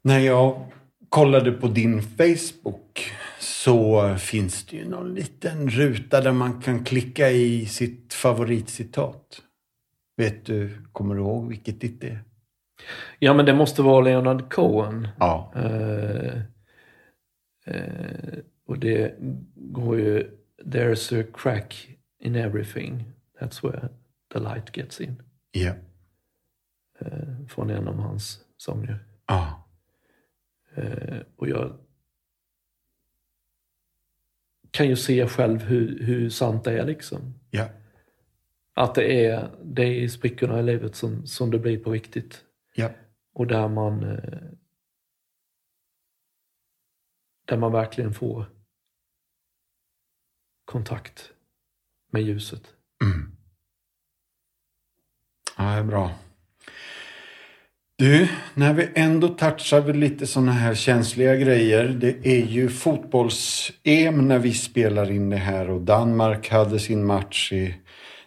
När jag kollade på din Facebook så finns det ju någon liten ruta där man kan klicka i sitt favoritcitat. Vet du, kommer du ihåg vilket ditt är? Ja, men det måste vara Leonard Cohen. Ja. Eh, eh, och det går ju There's a crack in everything. That's where the light gets in. Ja. Eh, från en av hans sånger. Ja. Eh, och jag kan ju se själv hur, hur sant det är liksom. Ja. Att det är, det är i sprickorna i livet som, som det blir på riktigt. Ja. Och där man eh, där man verkligen får kontakt med ljuset. Mm. Ja, det är bra. Du, när vi ändå touchar vid lite sådana här känsliga grejer. Det är ju fotbolls-EM när vi spelar in det här och Danmark hade sin match i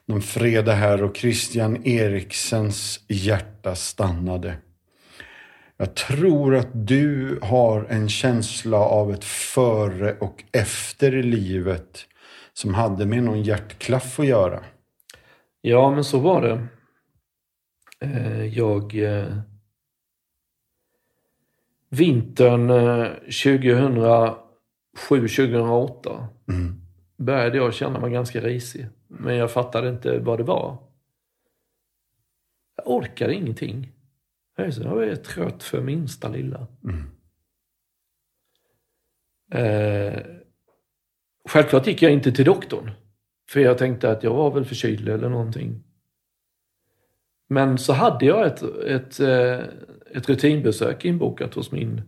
någon fredag här och Christian Eriksens hjärta stannade. Jag tror att du har en känsla av ett före och efter i livet som hade med någon hjärtklaff att göra. Ja, men så var det. Eh, jag... Eh, vintern eh, 2007-2008 Mm. började jag känna mig ganska risig. Men jag fattade inte vad det var. Jag orkade ingenting. Jag är trött för minsta lilla. Mm. Eh, självklart gick jag inte till doktorn. För jag tänkte att jag var väl förkyld eller någonting. Men så hade jag ett, ett, eh, ett rutinbesök inbokat hos min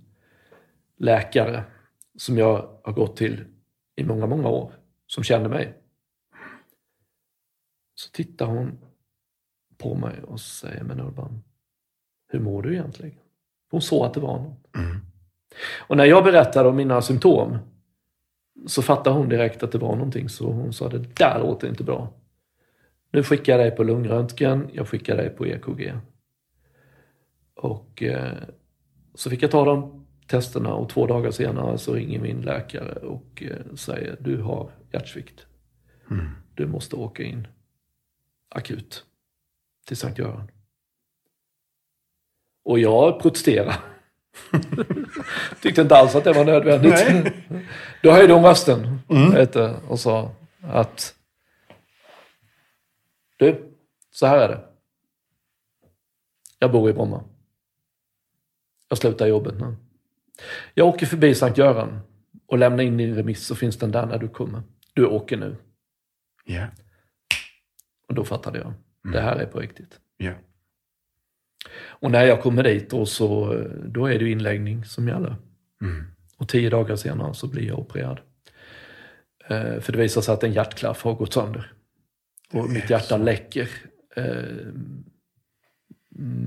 läkare. Som jag har gått till i många, många år. Som kände mig. Så tittar hon på mig och säger, men Urban, hur mår du egentligen? Hon såg att det var något. Mm. Och när jag berättade om mina symptom så fattade hon direkt att det var någonting. Så hon sa, det där låter inte bra. Nu skickar jag dig på lungröntgen, jag skickar dig på EKG. Och eh, så fick jag ta de testerna och två dagar senare så ringer min läkare och eh, säger, du har hjärtsvikt. Mm. Du måste åka in akut till Sankt Göran. Och jag protesterade. *laughs* Tyckte inte alls att det var nödvändigt. Nej. *laughs* Då höjde hon rösten Mm. du, och sa att Du, så här är det. Jag bor i Bromma. Jag slutar jobbet nu. Jag åker förbi Sankt Göran och lämnar in din remiss så finns den där när du kommer. Du åker nu. Ja. Och då fattade jag. Det här är på riktigt. Ja. Och när jag kommer dit då, så, då är det inläggning som gäller. Mm. Och tio dagar senare så blir jag opererad. Eh, för det visar sig att en hjärtklaff har gått sönder. Och mitt hjärta läcker eh,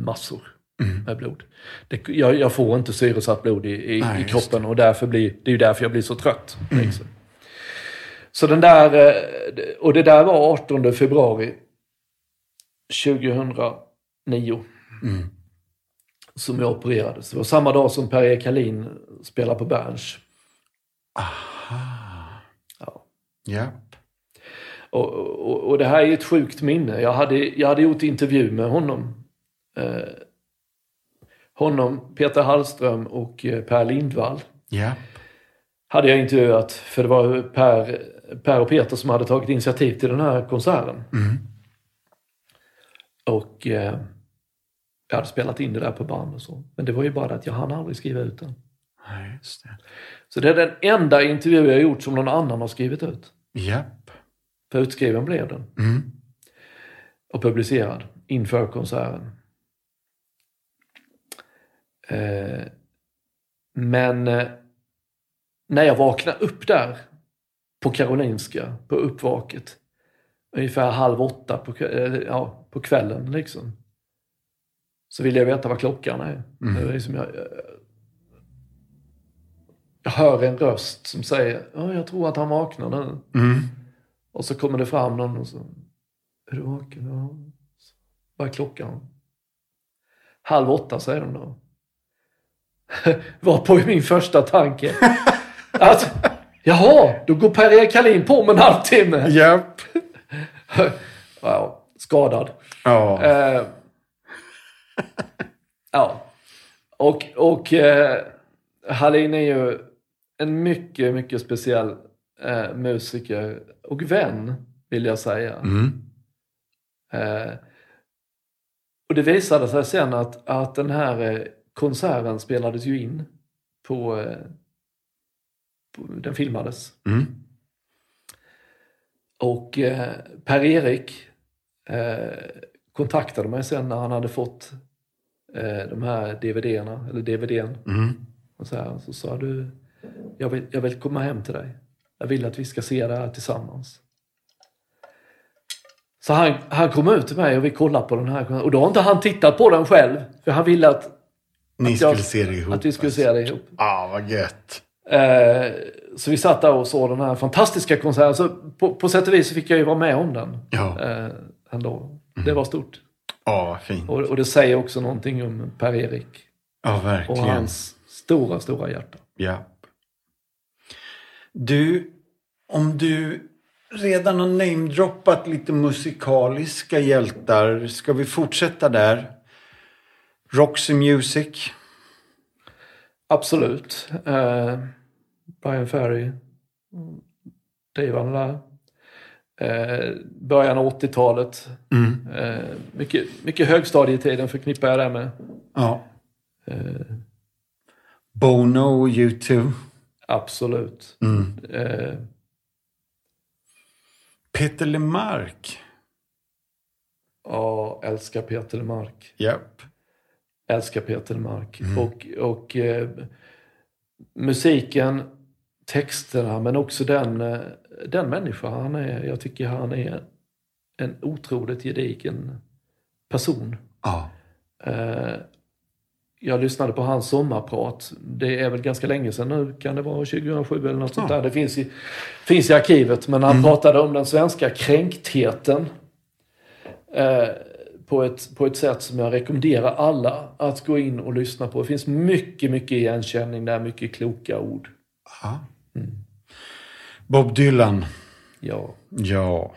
massor Mm. med blod. Det, jag, jag får inte syresatt blod i, i, Nej, i kroppen och därför blir, det är ju därför jag blir så trött. Liksom. Så den där, eh, och det där var 18 februari 2009 Mm. som jag opererades. Det var samma dag som Per-Erik Hallin spelade på Berns. Aha. Ja. Japp. Och, och, och det här är ett sjukt minne. Jag hade, jag hade gjort intervju med honom. Eh, honom, Peter Hallström och eh, Per Lindvall Japp. hade jag intervjuat. För det var Per, per och Peter som hade tagit initiativ till den här konserten. Mm. Och eh, jag hade spelat in det där på band och så. Men det var ju bara att jag hann aldrig skriva ut den. Nej, just det. Så det är den enda intervju jag gjort som någon annan har skrivit ut. Japp. För utskriven blev den. Mm. och publicerad inför konserten. Eh, men eh, när jag vaknade upp där på Karolinska, på uppvaket, ungefär halv åtta på, eh, ja, på kvällen liksom. Så ville jag veta vad klockan är. Mm. Är liksom jag, jag, hör en röst som säger, ja, jag tror att han vaknar nu. Mm. Och så kommer det fram någon och så, är du vaken? Ja. Vad är klockan? Halv åtta säger de då. *laughs* Var på min första tanke. Att, *laughs* jaha, då går Per-Erik Hallin på med en halvtimme. Japp. *laughs* Wow, skadad. Ja. Eh, ja. Och, och eh, Hallin är ju en mycket, mycket speciell eh, musiker och vän, vill jag säga. Mm. Eh, och det visade sig sen att, att den här eh, konserten spelades ju in på, eh, på den filmades. Mm. Och eh, Per-Erik kontaktade mig sen när han hade fått eh, de här DVD-erna, eller DVDn. Mm. Och så, här, så sa du, jag vill, jag vill komma hem till dig. Jag vill att vi ska se det här tillsammans. Så han, han kom ut till mig och vi kollade på den här. Och då har inte han tittat på den själv. För han ville att, Ni Att jag- skulle se det ihop. att vi skulle alltså. se det ihop. Ah, vad gött. Eh, så vi satt där och såg den här fantastiska konserten. Så på, på sätt och vis fick jag ju vara med om den. Ja. Eh, ändå. Det var stort. Ja, fint. Och, och det säger också någonting om Per-Erik. Ja, Och verkligen. hans stora, stora hjärta. Japp. Du, om du redan har namedroppat lite musikaliska hjältar, ska vi fortsätta där? Roxy Music. Absolut. Eh, Brian Ferry. Drivande där. Eh, början av 80-talet. Mm. Eh, mycket, mycket högstadietiden förknippar jag det med. Ja. Eh, Bono och U2. absolut. Mm. Eh, Peter Lemark. ja, älskar Peter Lemark. Japp. Älskar Peter Lemark. Mm. Och, och eh, musiken, texterna, men också den, eh, den människa han är. Jag tycker han är en otroligt gedigen person. Ja. Eh, jag lyssnade på hans sommarprat. Det är väl ganska länge sedan nu. Kan det vara 2007 eller något sånt Ja. där? Det finns i, finns i arkivet. Men han pratade om den svenska kränktheten. Eh, på, ett, på ett sätt som jag rekommenderar alla att gå in och lyssna på. Det finns mycket, mycket igenkänning där. Mycket kloka ord. Ja. Bob Dylan. Ja, Ja.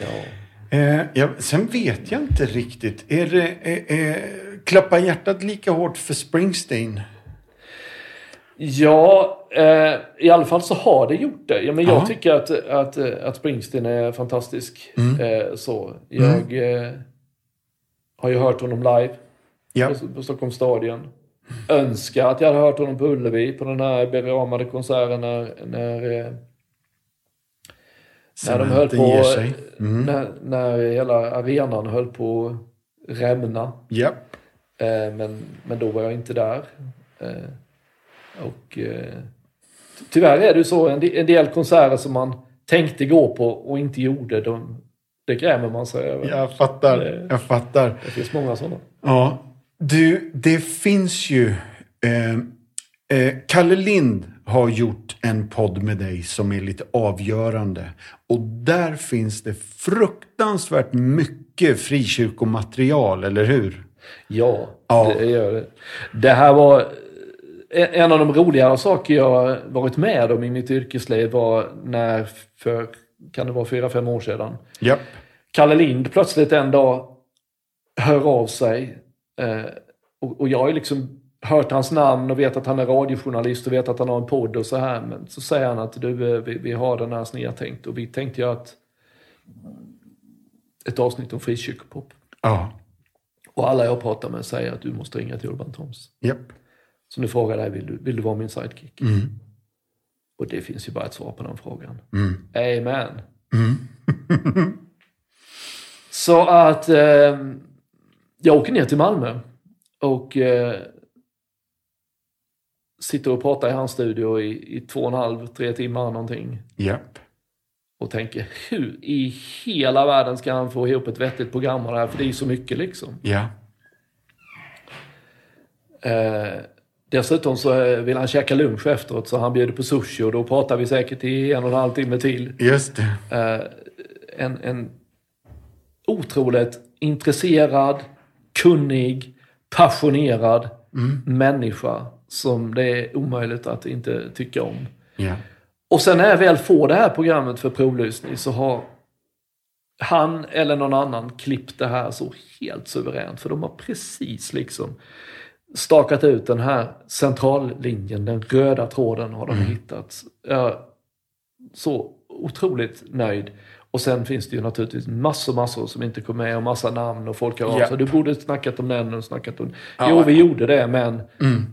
ja. Eh, ja. Sen vet jag inte riktigt. Är det, eh, eh, klappar hjärtat lika hårt för Springsteen? Ja, eh, i alla fall så har det gjort det. Ja, men jag Ja. tycker att, att, att Springsteen är fantastisk. Mm. Eh, så. Jag eh, har ju hört honom live Ja. på, på Stockholms stadion. Önskar att jag hade hört honom på Ullevi på den här beramade konserten när, när, eh, när de höll på... Mm. När, när hela arenan höll på att rämna. Ja. Eh, men, men då var jag inte där. Eh, och eh, ty- tyvärr är det ju så, en, en del konserter som man tänkte gå på och inte gjorde, de, det grämer man sig över. Jag fattar. Det- Jag fattar. Det finns många sådana. Ja. Du, det finns ju... Eh, eh, Kalle Lind har gjort en podd med dig som är lite avgörande. Och där finns det fruktansvärt mycket frikyrkomaterial, eller hur? Ja, Ja. det gör det. Det här var en en av de roligare saker jag varit med om i mitt yrkesliv var när, för kan det vara fyra, fem år sedan, Japp. Kalle Lind plötsligt en dag hör av sig. Eh, och, och jag har ju liksom hört hans namn och vet att han är radiojournalist och vet att han har en podd och så här. Men så säger han att du, eh, vi, vi har den här som ni har tänkt. Och vi tänkte ju att ett avsnitt om frikyrkopop. Ja. Och alla jag pratar med säger att du måste ringa till Urban Toms. Japp. Så nu frågar jag dig, vill du, vill du vara min sidekick? Mm. Och det finns ju bara ett svar på den frågan. Mm. Amen. Mm. *laughs* Så att eh, jag åker ner till Malmö och eh, sitter och pratar i hans studio i, i två och en halv, tre timmar någonting. Japp. Och tänker, hur i hela världen ska han få ihop ett vettigt program av det här? För det är ju så mycket liksom. Ja. Eh, dessutom så eh, vill han käka lunch efteråt så han bjuder på sushi och då pratar vi säkert i en och en halv timme till. Just det. Eh, en, en otroligt intresserad, kunnig, passionerad människa som det är omöjligt att inte tycka om. Ja. Och sen när jag väl får det här programmet för provlyssning så har han eller någon annan klippt det här så helt suveränt. För de har precis liksom stakat ut den här centrallinjen, den röda tråden har de hittat. Jag är så otroligt nöjd. Och sen finns det ju naturligtvis massor, massor som inte kom med och massa namn och folk har av Ja. sig. Du borde snackat om den och snackat om... Ja. Jo, vi gjorde det, men Mm.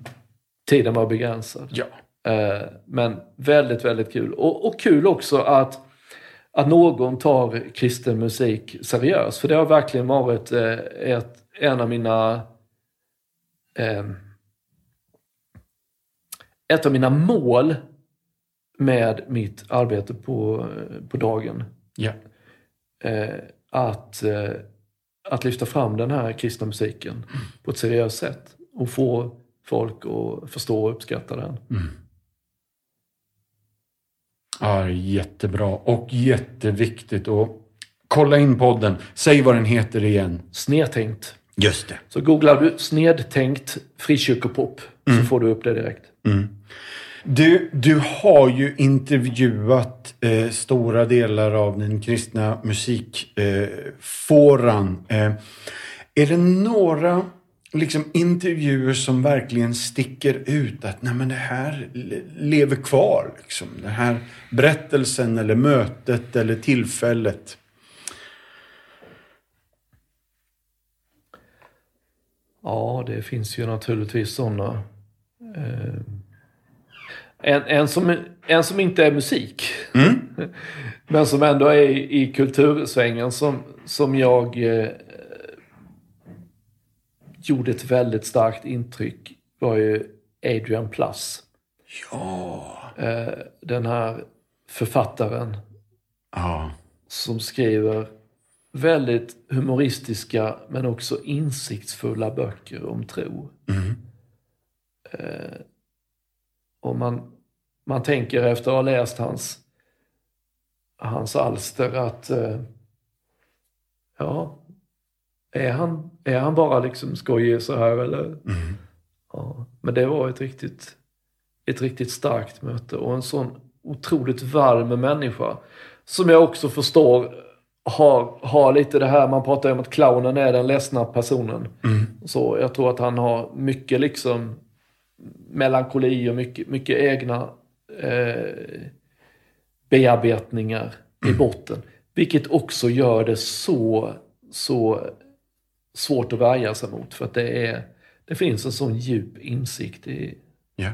tiden var begränsad. Ja. Eh, Men väldigt, väldigt kul. Och, och kul också att, att någon tar kristen musik seriöst. För det har verkligen varit eh, ett, en av mina... Eh, ett av mina mål med mitt arbete på, på dagen. Ja. Eh, att, eh, att lyfta fram den här kristna musiken på ett seriöst sätt. Och få folk att förstå och uppskatta den. Ja, jättebra och jätteviktigt. Och kolla in podden. Säg vad den heter igen. Snedtänkt. Just det. Så googlar du snedtänkt frikyrkopop så får du upp det direkt. Du, du har ju intervjuat eh, stora delar av den kristna musikfåran. Eh, eh, är det några liksom, intervjuer som verkligen sticker ut? Att nej, men det här lever kvar. Liksom. Den här berättelsen eller mötet eller tillfället. Ja, det finns ju naturligtvis sådana. Eh, en, en, som, en som inte är musik, *laughs* men som ändå är i, i kultursvängen som, som jag eh, gjorde ett väldigt starkt intryck var ju Adrian Plus. Ja. Eh, den här författaren Ja. som skriver väldigt humoristiska men också insiktsfulla böcker om tro. Eh, och man, man tänker efter att ha läst hans, hans alster att eh, ja, är han, är han bara liksom skojig så här eller? Ja, men det var ett riktigt, ett riktigt starkt möte och en sån otroligt varm människa som jag också förstår har, har lite det här, man pratar ju om att clownen är den ledsna personen. Så jag tror att han har mycket liksom melankoli och mycket, mycket egna eh, bearbetningar i botten. Vilket också gör det så, så svårt att värja sig mot. För att det, är, det finns en sån djup insikt i, Ja,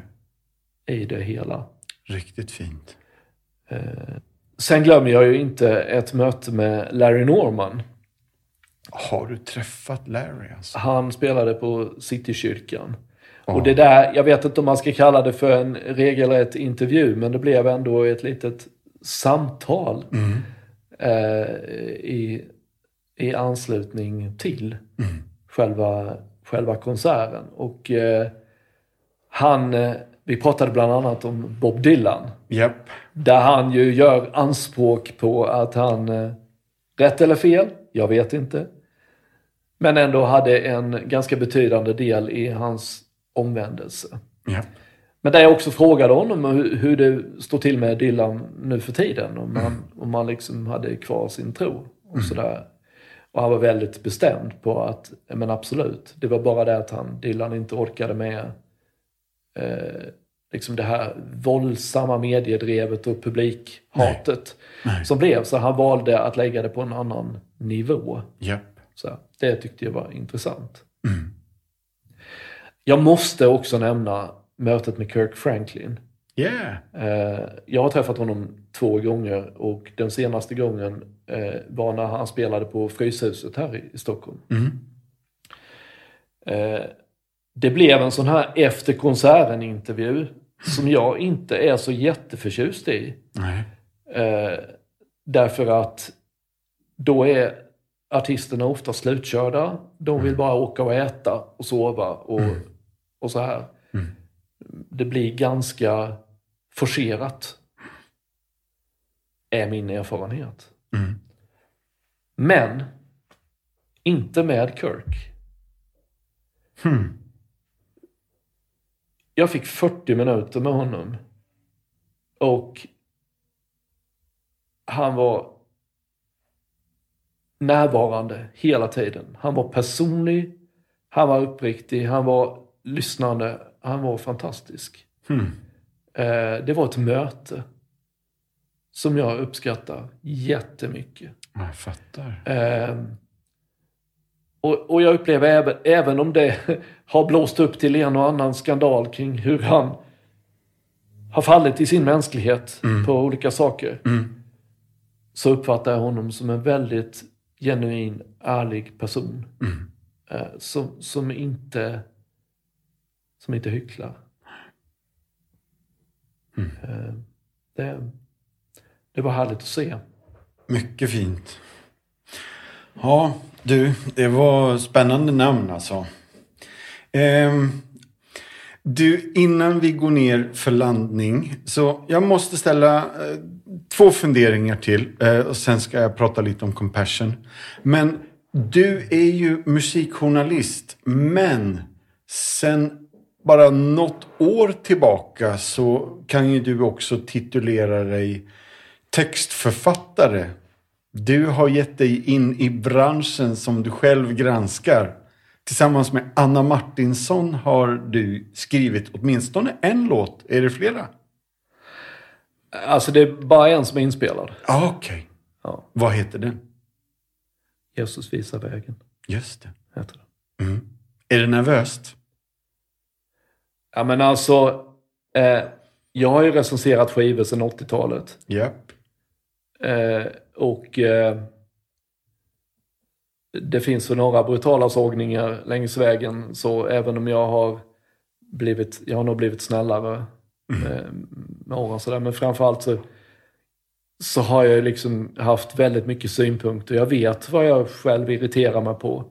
i det hela. riktigt fint. Sen glömmer jag ju inte ett möte med Larry Norman. Har du träffat Larry alltså? Han spelade på Citykyrkan. Och det där, jag vet inte om man ska kalla det för en regelrätt intervju, men det blev ändå ett litet samtal eh, i, i anslutning till själva, själva konserten. Och eh, han, eh, vi pratade bland annat om Bob Dylan. Japp. Där han ju gör anspråk på att han, eh, rätt eller fel, jag vet inte. Men ändå hade en ganska betydande del i hans omvändelse. Ja. Men där jag också frågade honom hur, hur det står till med Dylan nu för tiden. Om han, om han liksom hade kvar sin tro och sådär. Och han var väldigt bestämd på att, men absolut, det var bara det att han, Dylan inte orkade med eh, liksom det här våldsamma mediedrevet och publikhatet som blev. Så han valde att lägga det på en annan nivå. Japp. Så det tyckte jag var intressant. Jag måste också nämna mötet med Kirk Franklin. Yeah. Eh, jag har träffat honom två gånger och den senaste gången eh, var när han spelade på Fryshuset här i, Stockholm. Eh, det blev en sån här efter konserten-intervju som jag inte är så jätteförtjust i. Nej. Därför att då är artisterna ofta slutkörda. De vill bara åka och äta och sova och, och så här. Det blir ganska forcerat. Är min erfarenhet. Men inte med Kirk. Jag fick 40 minuter med honom. Och han var närvarande hela tiden. Han var personlig, han var uppriktig, han var lyssnande, han var fantastisk. Eh, det var ett möte som jag uppskattar jättemycket. Jag fattar. Eh, och, och jag upplever även, även om det *laughs* har blåst upp till en och annan skandal kring hur han har fallit i sin mänsklighet på olika saker. Så uppfattar jag honom som en väldigt genuin, ärlig person. Eh, som, som, inte, som inte hycklar. Eh, det, det var härligt att se. Mycket fint. Ja, du, det var spännande namn alltså. Ehm, du, innan vi går ner för landning, så jag måste ställa eh, två funderingar till eh, och sen ska jag prata lite om compassion. Men du är ju musikjournalist, men sen bara något år tillbaka så kan ju du också titulera dig textförfattare. Du har gett dig in i branschen som du själv granskar. Tillsammans med Anna Martinsson har du skrivit åtminstone en låt. Är det flera? Alltså det är bara en som är inspelad. Ah, Okej. Ja. Vad heter den? Jesus visar vägen, Just det. heter den. Är det nervöst? Ja men alltså, eh, jag har ju recenserat skivor sedan 80-talet. Japp. Eh, och eh, det finns för några brutala sågningar längs vägen. Så även om jag har blivit, jag har nog blivit snällare eh, med åren. Sådär. Men framförallt så, så har jag ju liksom haft väldigt mycket synpunkter. Jag vet vad jag själv irriterar mig på.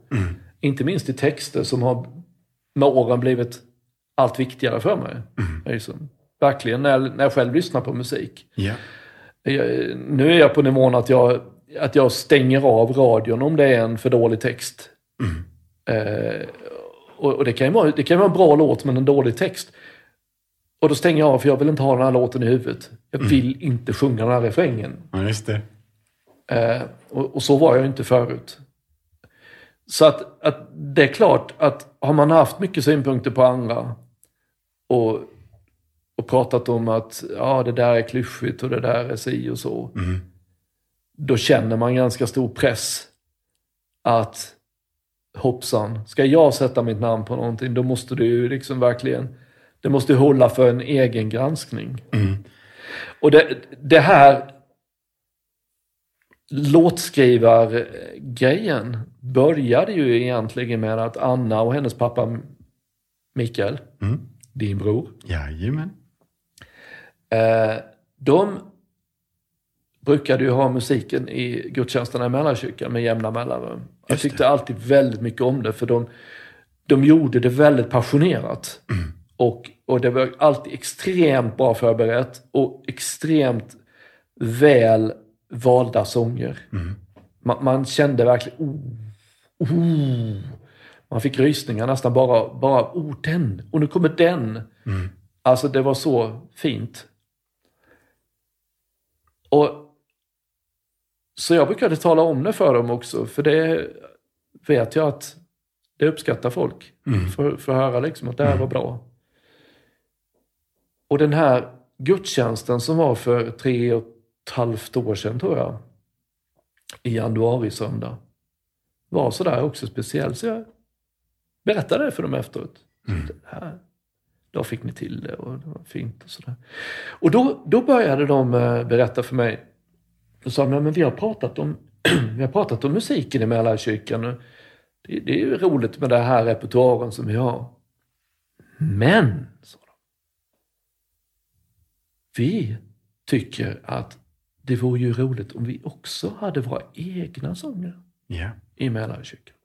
Inte minst i texter som har med åren blivit allt viktigare för mig. Liksom. Verkligen, när jag, när jag själv lyssnar på musik. Ja. Jag, nu är jag på nivån att jag, att jag stänger av radion om det är en för dålig text. Eh, och, och det, kan ju vara, det kan vara en bra låt men en dålig text. Och då stänger jag av för jag vill inte ha den här låten i huvudet. Jag vill inte sjunga den här refrängen. ja, just det. Eh, och, och så var jag inte förut. Så att, att det är klart att har man haft mycket synpunkter på andra och, och pratat om att ja, det där är klyschigt och det där är si och så. Mm. Då känner man ganska stor press att hoppsan, ska jag sätta mitt namn på någonting då måste du ju liksom verkligen, det måste hålla för en egen granskning. Mm. Och det, det här låtskrivargrejen började ju egentligen med att Anna och hennes pappa Mikael, Mm. Din bror, Jajamän. eh, de brukade ju ha musiken i gudstjänsterna i Mellarkyrkan med jämna mellanrum. Jag tyckte alltid väldigt mycket om det för de, de gjorde det väldigt passionerat. Och, och det var alltid extremt bra förberett och extremt väl valda sånger. Man, man kände verkligen, oh, oh. Man fick rysningar nästan bara, bara, oh den, och nu kommer den. Alltså det var så fint. Och Så jag brukade tala om det för dem också, för det vet jag att det uppskattar folk. För, för att höra liksom att det här var bra. Och den här gudstjänsten som var för tre och ett halvt år sedan tror jag, i januari söndag, var sådär också speciell. Så jag berättade det för dem efteråt. Det här, då fick ni till det och det var fint och sådär. Och då, då började de eh, berätta för mig. Då sa de, men vi har pratat om, *clears throat* vi har pratat om musiken i Mälarkyrkan. Det, det är ju roligt med den här repertoaren som vi har. Men, sa de. Vi tycker att det vore ju roligt om vi också hade våra egna sånger Ja. i Mälarkyrkan.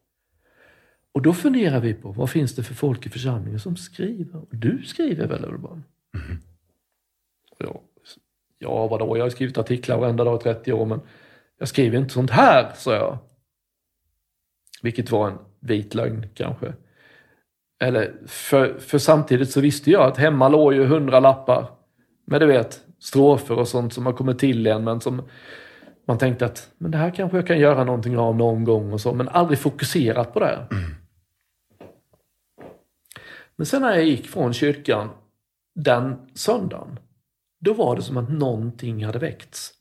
Och då funderar vi på vad finns det för folk i församlingen som skriver? Och du skriver väl Urban? Mm-hmm. Ja, ja, vadå? Jag har skrivit artiklar varenda dag i 30 år, men jag skriver inte sånt här, sa jag. Vilket var en vit lögn kanske. Eller, för, för samtidigt så visste jag att hemma låg ju hundra lappar med du vet, strofer och sånt som har kommit till en, men som man tänkte att men det här kanske jag kan göra någonting av någon gång och så, men aldrig fokuserat på det. Men sen när jag gick från kyrkan den söndagen, då var det som att någonting hade väckts.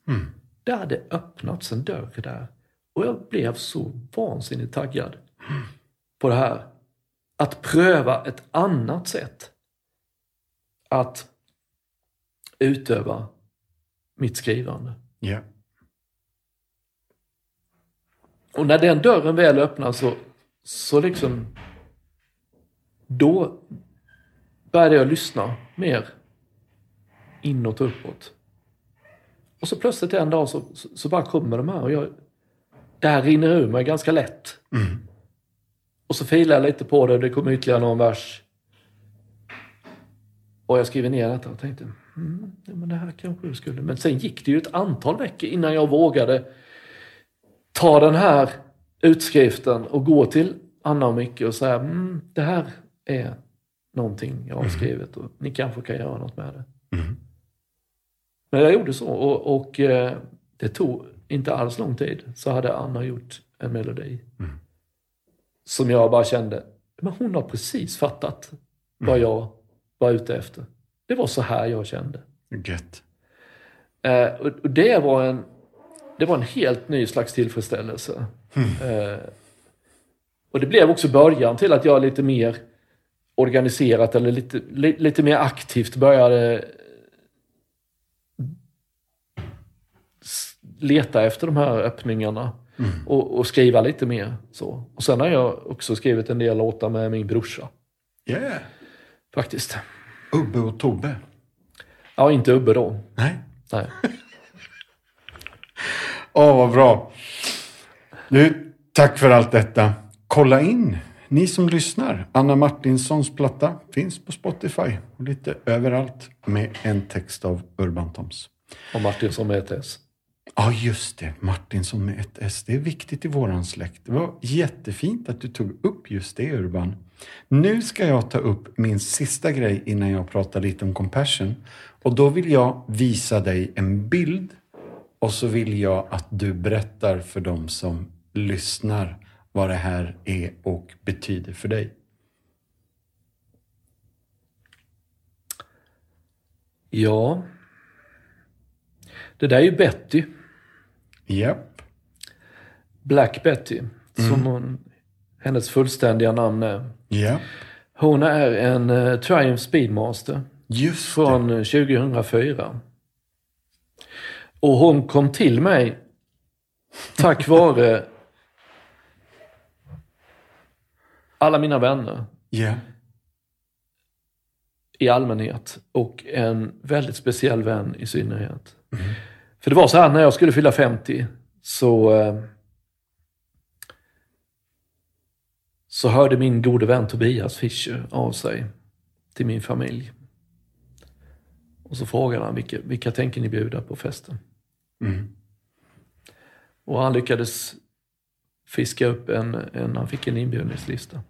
Det hade öppnats en dörr där. Och jag blev så vansinnigt taggad på det här. Att pröva ett annat sätt att utöva mitt skrivande. Ja. Och när den dörren väl öppnas så, så liksom... Då började jag lyssna mer inåt och uppåt. Och så plötsligt en dag så, så, så bara kommer de här och jag... Det här rinner ur mig ganska lätt. Och så filar jag lite på det och det kommer ytterligare någon vers. Och jag skriver ner detta och tänkte, mm, ja, men det här kanske jag skulle... Men sen gick det ju ett antal veckor innan jag vågade ta den här utskriften och gå till Anna och Micke och säga, mm, det här är någonting jag har skrivit och ni kanske kan göra något med det. Men jag gjorde så och, och eh, det tog inte alls lång tid så hade Anna gjort en melodi. Som jag bara kände, men hon har precis fattat vad jag var ute efter. Det var så här jag kände. Gött. Eh, och det var en det var en helt ny slags tillfredsställelse. Eh, och det blev också början till att jag lite mer organiserat eller lite, li, lite mer aktivt började leta efter de här öppningarna och, och skriva lite mer. Så. Och sen har jag också skrivit en del låtar med min brorsa, Yeah. faktiskt. Ubbe och Tobbe. Ja, inte Ubbe då. Nej. Nej. *laughs* Åh, vad bra. Du, tack för allt detta. Kolla in, ni som lyssnar. Anna Martinssons platta finns på Spotify och lite överallt med en text av Urban Toms. Och Martin som är ett S. Ja, just det. Martinsson med ett S. Det är viktigt i våran släkt. Det var jättefint att du tog upp just det, Urban. Nu ska jag ta upp min sista grej innan jag pratar lite om compassion. Och då vill jag visa dig en bild och så vill jag att du berättar för dem som lyssnar vad det här är och betyder för dig. Ja. Det där är ju Betty. Japp. Black Betty. Som hon, hennes fullständiga namn är. Japp. Hon är en uh, Triumph Speedmaster Just från det. eh, 2004. Och hon kom till mig tack vare *laughs* alla mina vänner Ja. i allmänhet och en väldigt speciell vän i synnerhet. För det var så här när jag skulle fylla 50 så, eh, så hörde min gode vän Tobias Fischer av sig till min familj. Och så frågade han vilka, vilka tänker ni bjuda på festen? Mm. Och han lyckades fiska upp en, en han fick en inbjudningslista.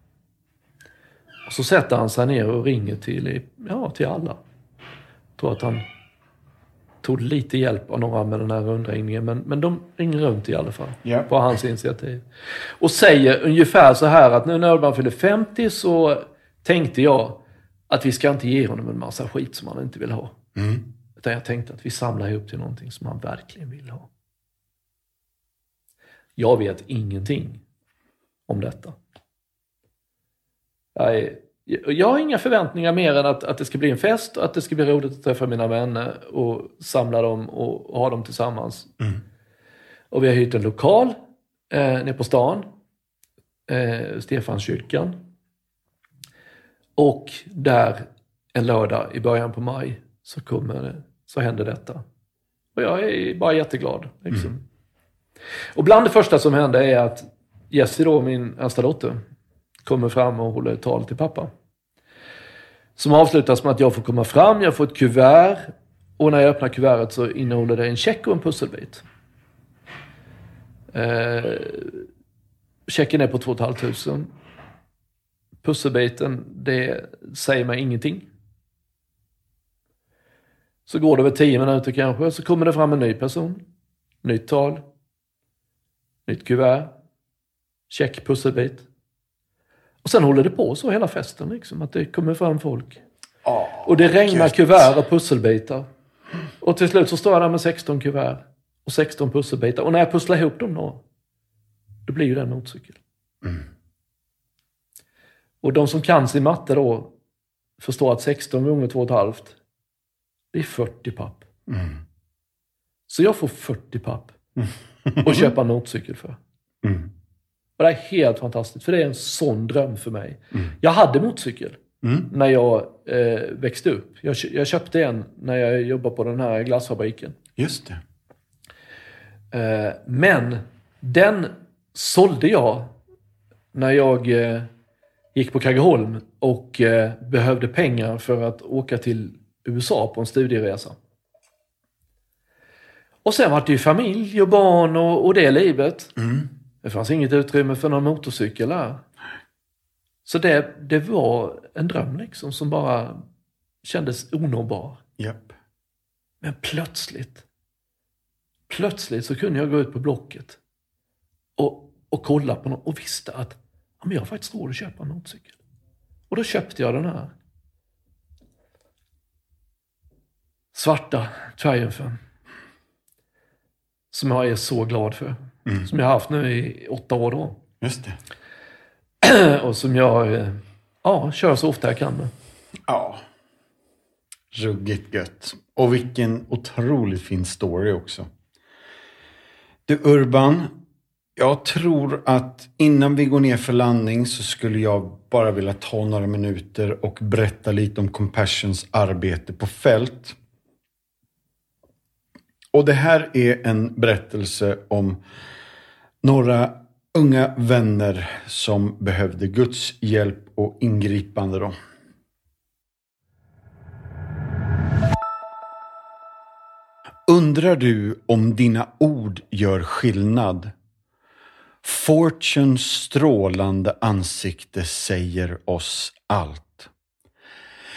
Och så sätter han sig ner och ringer till, ja, till alla. Jag tror att han tog lite hjälp av några med den här rundringningen, men, men de ringer runt i alla fall. Ja. På hans initiativ. Och säger ungefär så här att nu när Urban fyller 50 så tänkte jag att vi ska inte ge honom en massa skit som han inte vill ha. Mm. Utan jag tänkte att vi samlar ihop till någonting som han verkligen vill ha. Jag vet ingenting om detta. Jag, är, jag har inga förväntningar mer än att, att det ska bli en fest att det ska bli roligt att träffa mina vänner och samla dem och, och ha dem tillsammans. Mm. Och vi har hyrt en lokal eh, nere på stan, eh, Stefanskyrkan. Och där en lördag i början på maj så, kommer, så händer detta. Och jag är bara jätteglad. Liksom. Och bland det första som händer är att Jessie då, min äldsta dotter, kommer fram och håller ett tal till pappa. Som avslutas med att jag får komma fram, jag får ett kuvert och när jag öppnar kuvertet så innehåller det en check och en pusselbit. Eh, checken är på 2 500. Pusselbiten, det säger mig ingenting. Så går det över 10 minuter kanske, så kommer det fram en ny person. Nytt tal. Nytt kuvert. Check, pusselbit. Och sen håller det på så hela festen, liksom, att det kommer fram folk. Och det regnar gött. kuvert och pusselbitar. Och till slut så står jag där med 16 kuvert och 16 pusselbitar. Och när jag pusslar ihop dem då, då blir ju det en motorcykel. Och de som kan sin matte då förstår att 16 gånger 2,5 det är 40 papp. Så jag får 40 papp och köpa en motorcykel för. Mm. Och det är helt fantastiskt, för det är en sån dröm för mig. Jag hade motorcykel Mm. när jag eh, växte upp. Jag, jag köpte en när jag jobbade på den här glassfabriken. Just det. Eh, men den sålde jag när jag eh, gick på Kaggeholm och eh, behövde pengar för att åka till USA på en studieresa. Och sen var det ju familj och barn och, och det livet. Mm. Det fanns inget utrymme för någon motorcykel där. Så det, det var en dröm liksom som bara kändes onåbar. Japp. Men plötsligt, plötsligt så kunde jag gå ut på Blocket och, och kolla på något och visste att ja, men jag har faktiskt råd att köpa en motorcykel. Och då köpte jag den här. Svarta Triumphen. Som jag är så glad för. Som jag har haft nu i åtta år då. Just det. *clears throat* Och som jag ja, kör så ofta jag kan med. Ja. Ruggigt gött. Och vilken otroligt fin story också. Du Urban, jag tror att innan vi går ner för landning så skulle jag bara vilja ta några minuter och berätta lite om Compassions arbete på fält. Och det här är en berättelse om några unga vänner som behövde Guds hjälp och ingripande. Då. Undrar du om dina ord gör skillnad? Fortunes strålande ansikte säger oss allt.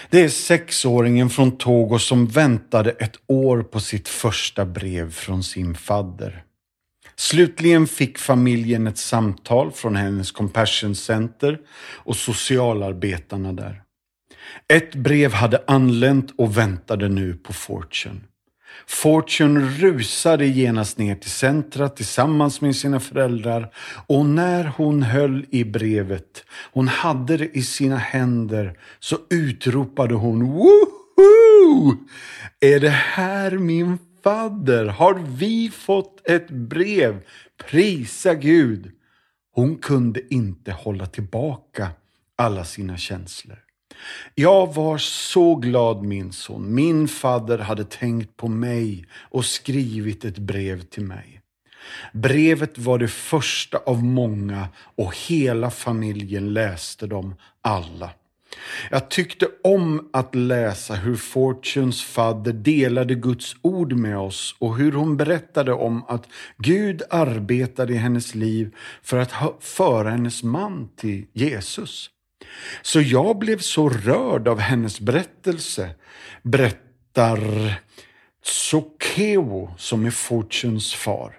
Det är sexåringen från Togo som väntade ett år på sitt första brev från sin fadder. Slutligen fick familjen ett samtal från hennes Compassion Center och socialarbetarna där. Ett brev hade anlänt och väntade nu på Fortune. Fortune rusade genast ner till centret tillsammans med sina föräldrar och när hon höll i brevet, hon hade det i sina händer, så utropade hon Woho! Är det här min fadder? Har vi fått ett brev? Prisa Gud! Hon kunde inte hålla tillbaka alla sina känslor. Jag var så glad min son. Min fadder hade tänkt på mig och skrivit ett brev till mig. Brevet var det första av många och hela familjen läste dem alla. Jag tyckte om att läsa hur Fortunes fadder delade Guds ord med oss och hur hon berättade om att Gud arbetade i hennes liv för att föra hennes man till Jesus. Så jag blev så rörd av hennes berättelse, berättar Tsokeo som är Fortunes far.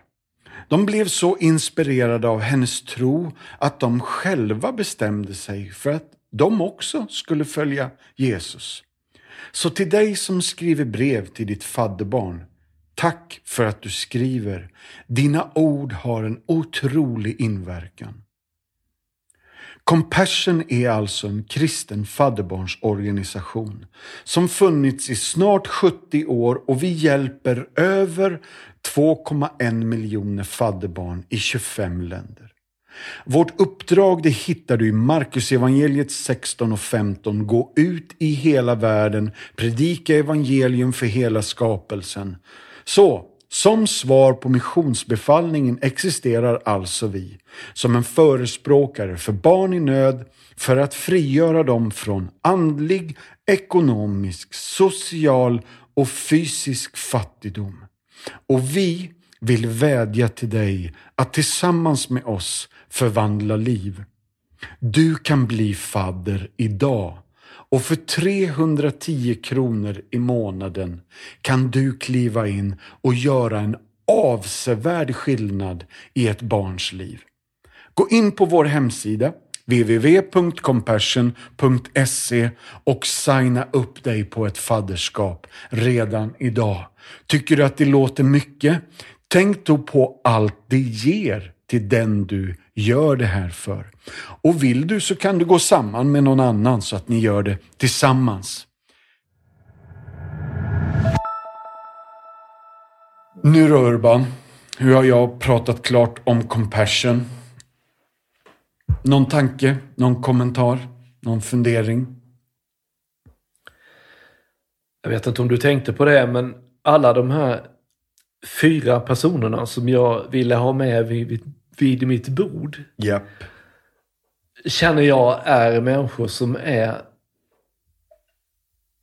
De blev så inspirerade av hennes tro att de själva bestämde sig för att de också skulle följa Jesus. Så till dig som skriver brev till ditt fadderbarn, tack för att du skriver. Dina ord har en otrolig inverkan. Compassion är alltså en kristen fadderbarnsorganisation som funnits i snart 70 år och vi hjälper över 2,1 miljoner fadderbarn i 25 länder. Vårt uppdrag det hittar du i Markus evangeliet 16 och 15. Gå ut i hela världen, predika evangelium för hela skapelsen. Så, som svar på missionsbefallningen existerar alltså vi som en förespråkare för barn i nöd för att frigöra dem från andlig, ekonomisk, social och fysisk fattigdom. Och vi vill vädja till dig att tillsammans med oss förvandla liv. Du kan bli fadder idag och för 310 kronor i månaden kan du kliva in och göra en avsevärd skillnad i ett barns liv. Gå in på vår hemsida www.compassion.se och signa upp dig på ett fadderskap redan idag. Tycker du att det låter mycket? Tänk då på allt det ger till den du gör det här för. Och vill du så kan du gå samman med någon annan så att ni gör det tillsammans. Nu då Urban, hur har jag pratat klart om compassion? Någon tanke, någon kommentar, någon fundering? Jag vet inte om du tänkte på det, men alla de här fyra personerna som jag ville ha med vid, vid mitt bord. Yep. Känner jag är människor som är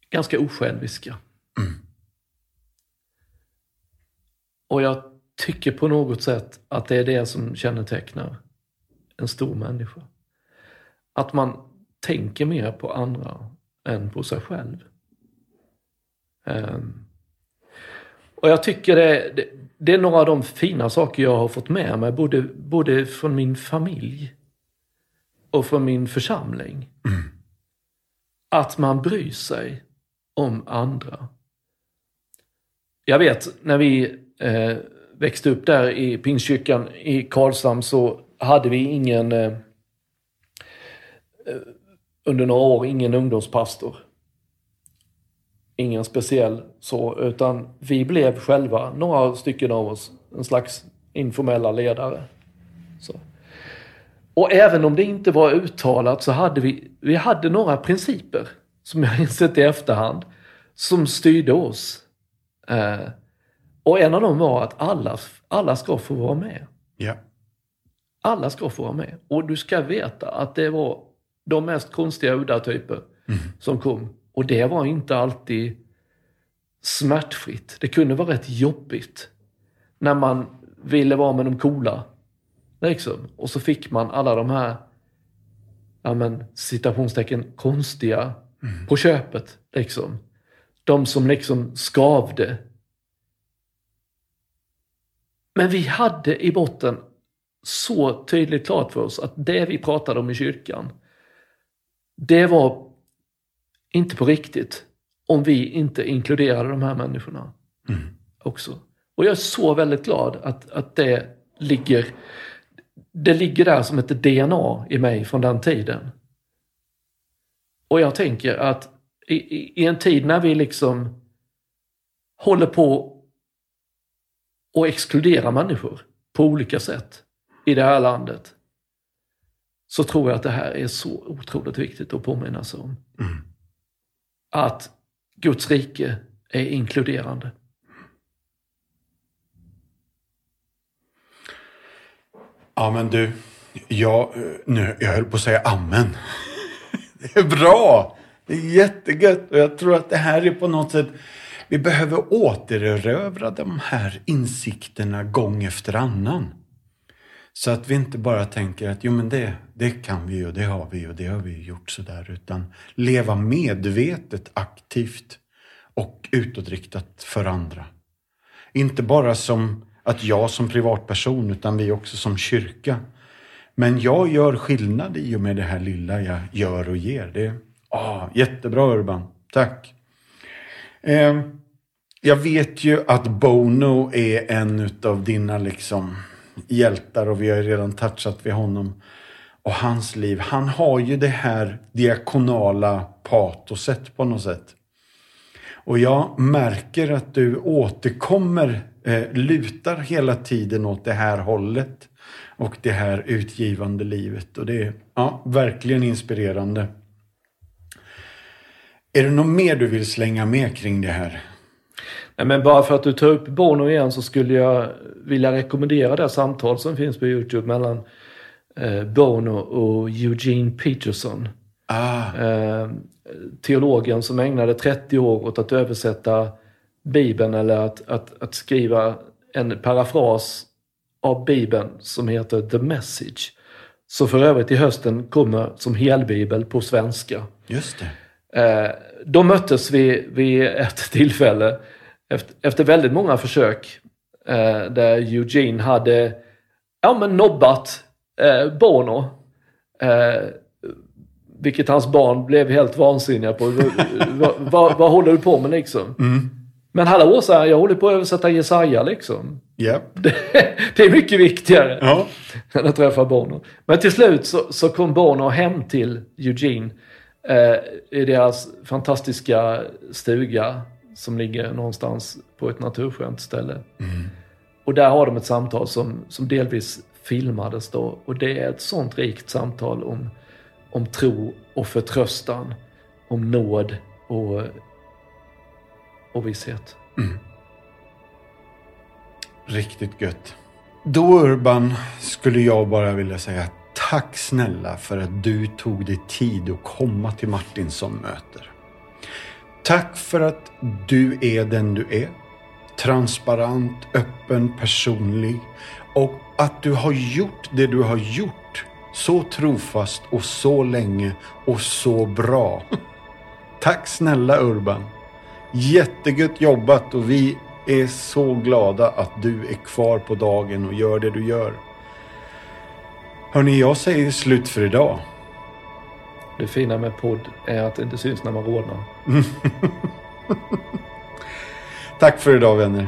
ganska osjälviska. Mm. Och jag tycker på något sätt att det är det som kännetecknar en stor människa. Att man tänker mer på andra än på sig själv. Um, och jag tycker det, det, det, är några av de fina saker jag har fått med mig, både, både från min familj och från min församling. Mm. Att man bryr sig om andra. Jag vet när vi eh, växte upp där i Pingstkyrkan i Karlshamn så hade vi ingen eh, eh under några år ingen ungdomspastor ingen speciell så, utan vi blev själva, några stycken av oss, en slags informella ledare. Så. Och även om det inte var uttalat så hade vi, vi hade några principer, som jag *laughs* insett i efterhand, som styrde oss. Eh, och en av dem var att alla, alla ska få vara med. Yeah. Alla ska få vara med. Och du ska veta att det var de mest konstiga udda typer mm. som kom. Och det var inte alltid smärtfritt. Det kunde vara rätt jobbigt när man ville vara med de coola. Liksom. Och så fick man alla de här ja men, citationstecken konstiga mm. på köpet. Liksom. De som liksom skavde. Men vi hade i botten så tydligt klart för oss att det vi pratade om i kyrkan, det var inte på riktigt om vi inte inkluderade de här människorna Mm. också. Och jag är så väldigt glad att, att det ligger det ligger där som ett DNA i mig från den tiden. Och jag tänker att i, i, i en tid när vi liksom håller på att exkludera människor på olika sätt i det här landet så tror jag att det här är så otroligt viktigt att påminna sig om. Mm. Att Guds rike är inkluderande. Ja, men du. Jag, nu, jag höll på att säga amen. Det är bra. Det är jättegött. Och jag tror att det här är på något sätt... Vi behöver återerövra de här insikterna gång efter annan. Så att vi inte bara tänker att jo men det, det kan vi och det har vi och det har vi gjort sådär. Utan leva medvetet, aktivt och utåtriktat för andra. Inte bara som att jag som privatperson utan vi också som kyrka. Men jag gör skillnad i och med det här lilla jag gör och ger. Det är ah, jättebra Urban. Tack. Eh, jag vet ju att Bono är en av dina liksom hjältar och vi har redan touchat vid honom och hans liv. Han har ju det här diakonala patoset på något sätt. Och jag märker att du återkommer, eh, lutar hela tiden åt det här hållet och det här utgivande livet. Och det är ja, verkligen inspirerande. Är det något mer du vill slänga med kring det här? Nej, men bara för att du tar upp Bono igen så skulle jag vilja rekommendera det samtal som finns på Youtube mellan eh, Bono och Eugene Peterson. Ah, Eh, teologen som ägnade 30 år åt att översätta Bibeln eller att, att, att skriva en parafras av Bibeln som heter The Message. Så för övrigt i hösten kommer som helbibel på svenska. just det. Eh, de möttes vid, vid ett tillfälle efter, efter väldigt många försök eh, där Eugene hade ja, men nobbat eh, Bono. Eh, vilket hans barn blev helt vansinniga på. vad, vad, vad håller du på med liksom? Men hallå, så här, jag håller på att översätta Jesaja liksom. Ja. Det, det är mycket viktigare ja. än att träffa Bono. Men till slut så, så kom Bono hem till Eugene eh, i deras fantastiska stuga som ligger någonstans på ett naturskönt ställe. Och där har de ett samtal som, som delvis filmades då. Och det är ett sånt rikt samtal om, om tro och förtröstan, om nåd och, och visshet. Riktigt gött. Då Urban skulle jag bara vilja säga tack snälla för att du tog dig tid att komma till Martinsson möter. Tack för att du är den du är. Transparent, öppen, personlig. Och att du har gjort det du har gjort så trofast och så länge och så bra. *laughs* Tack snälla Urban. Jättegött jobbat och vi är så glada att du är kvar på dagen och gör det du gör. Hörni, jag säger slut för idag. Det fina med podd är att det inte syns när man rodnar. *laughs* Tack för idag vänner.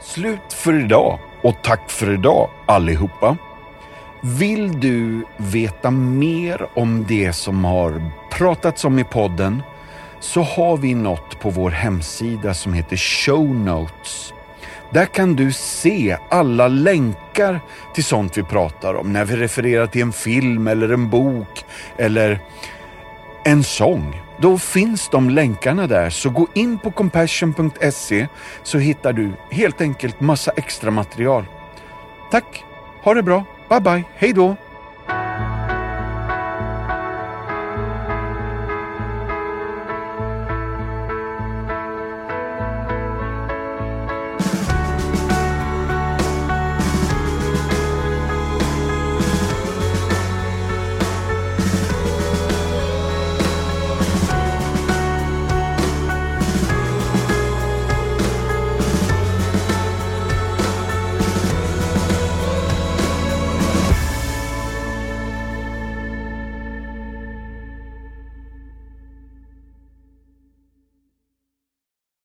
Slut för idag och tack för idag allihopa. Vill du veta mer om det som har pratats om i podden så har vi något på vår hemsida som heter Show Notes. Där kan du se alla länkar till sånt vi pratar om när vi refererar till en film eller en bok eller en sång. Då finns de länkarna där, så gå in på compassion.se så hittar du helt enkelt massa extra material. Tack, ha det bra, bye bye, hej då!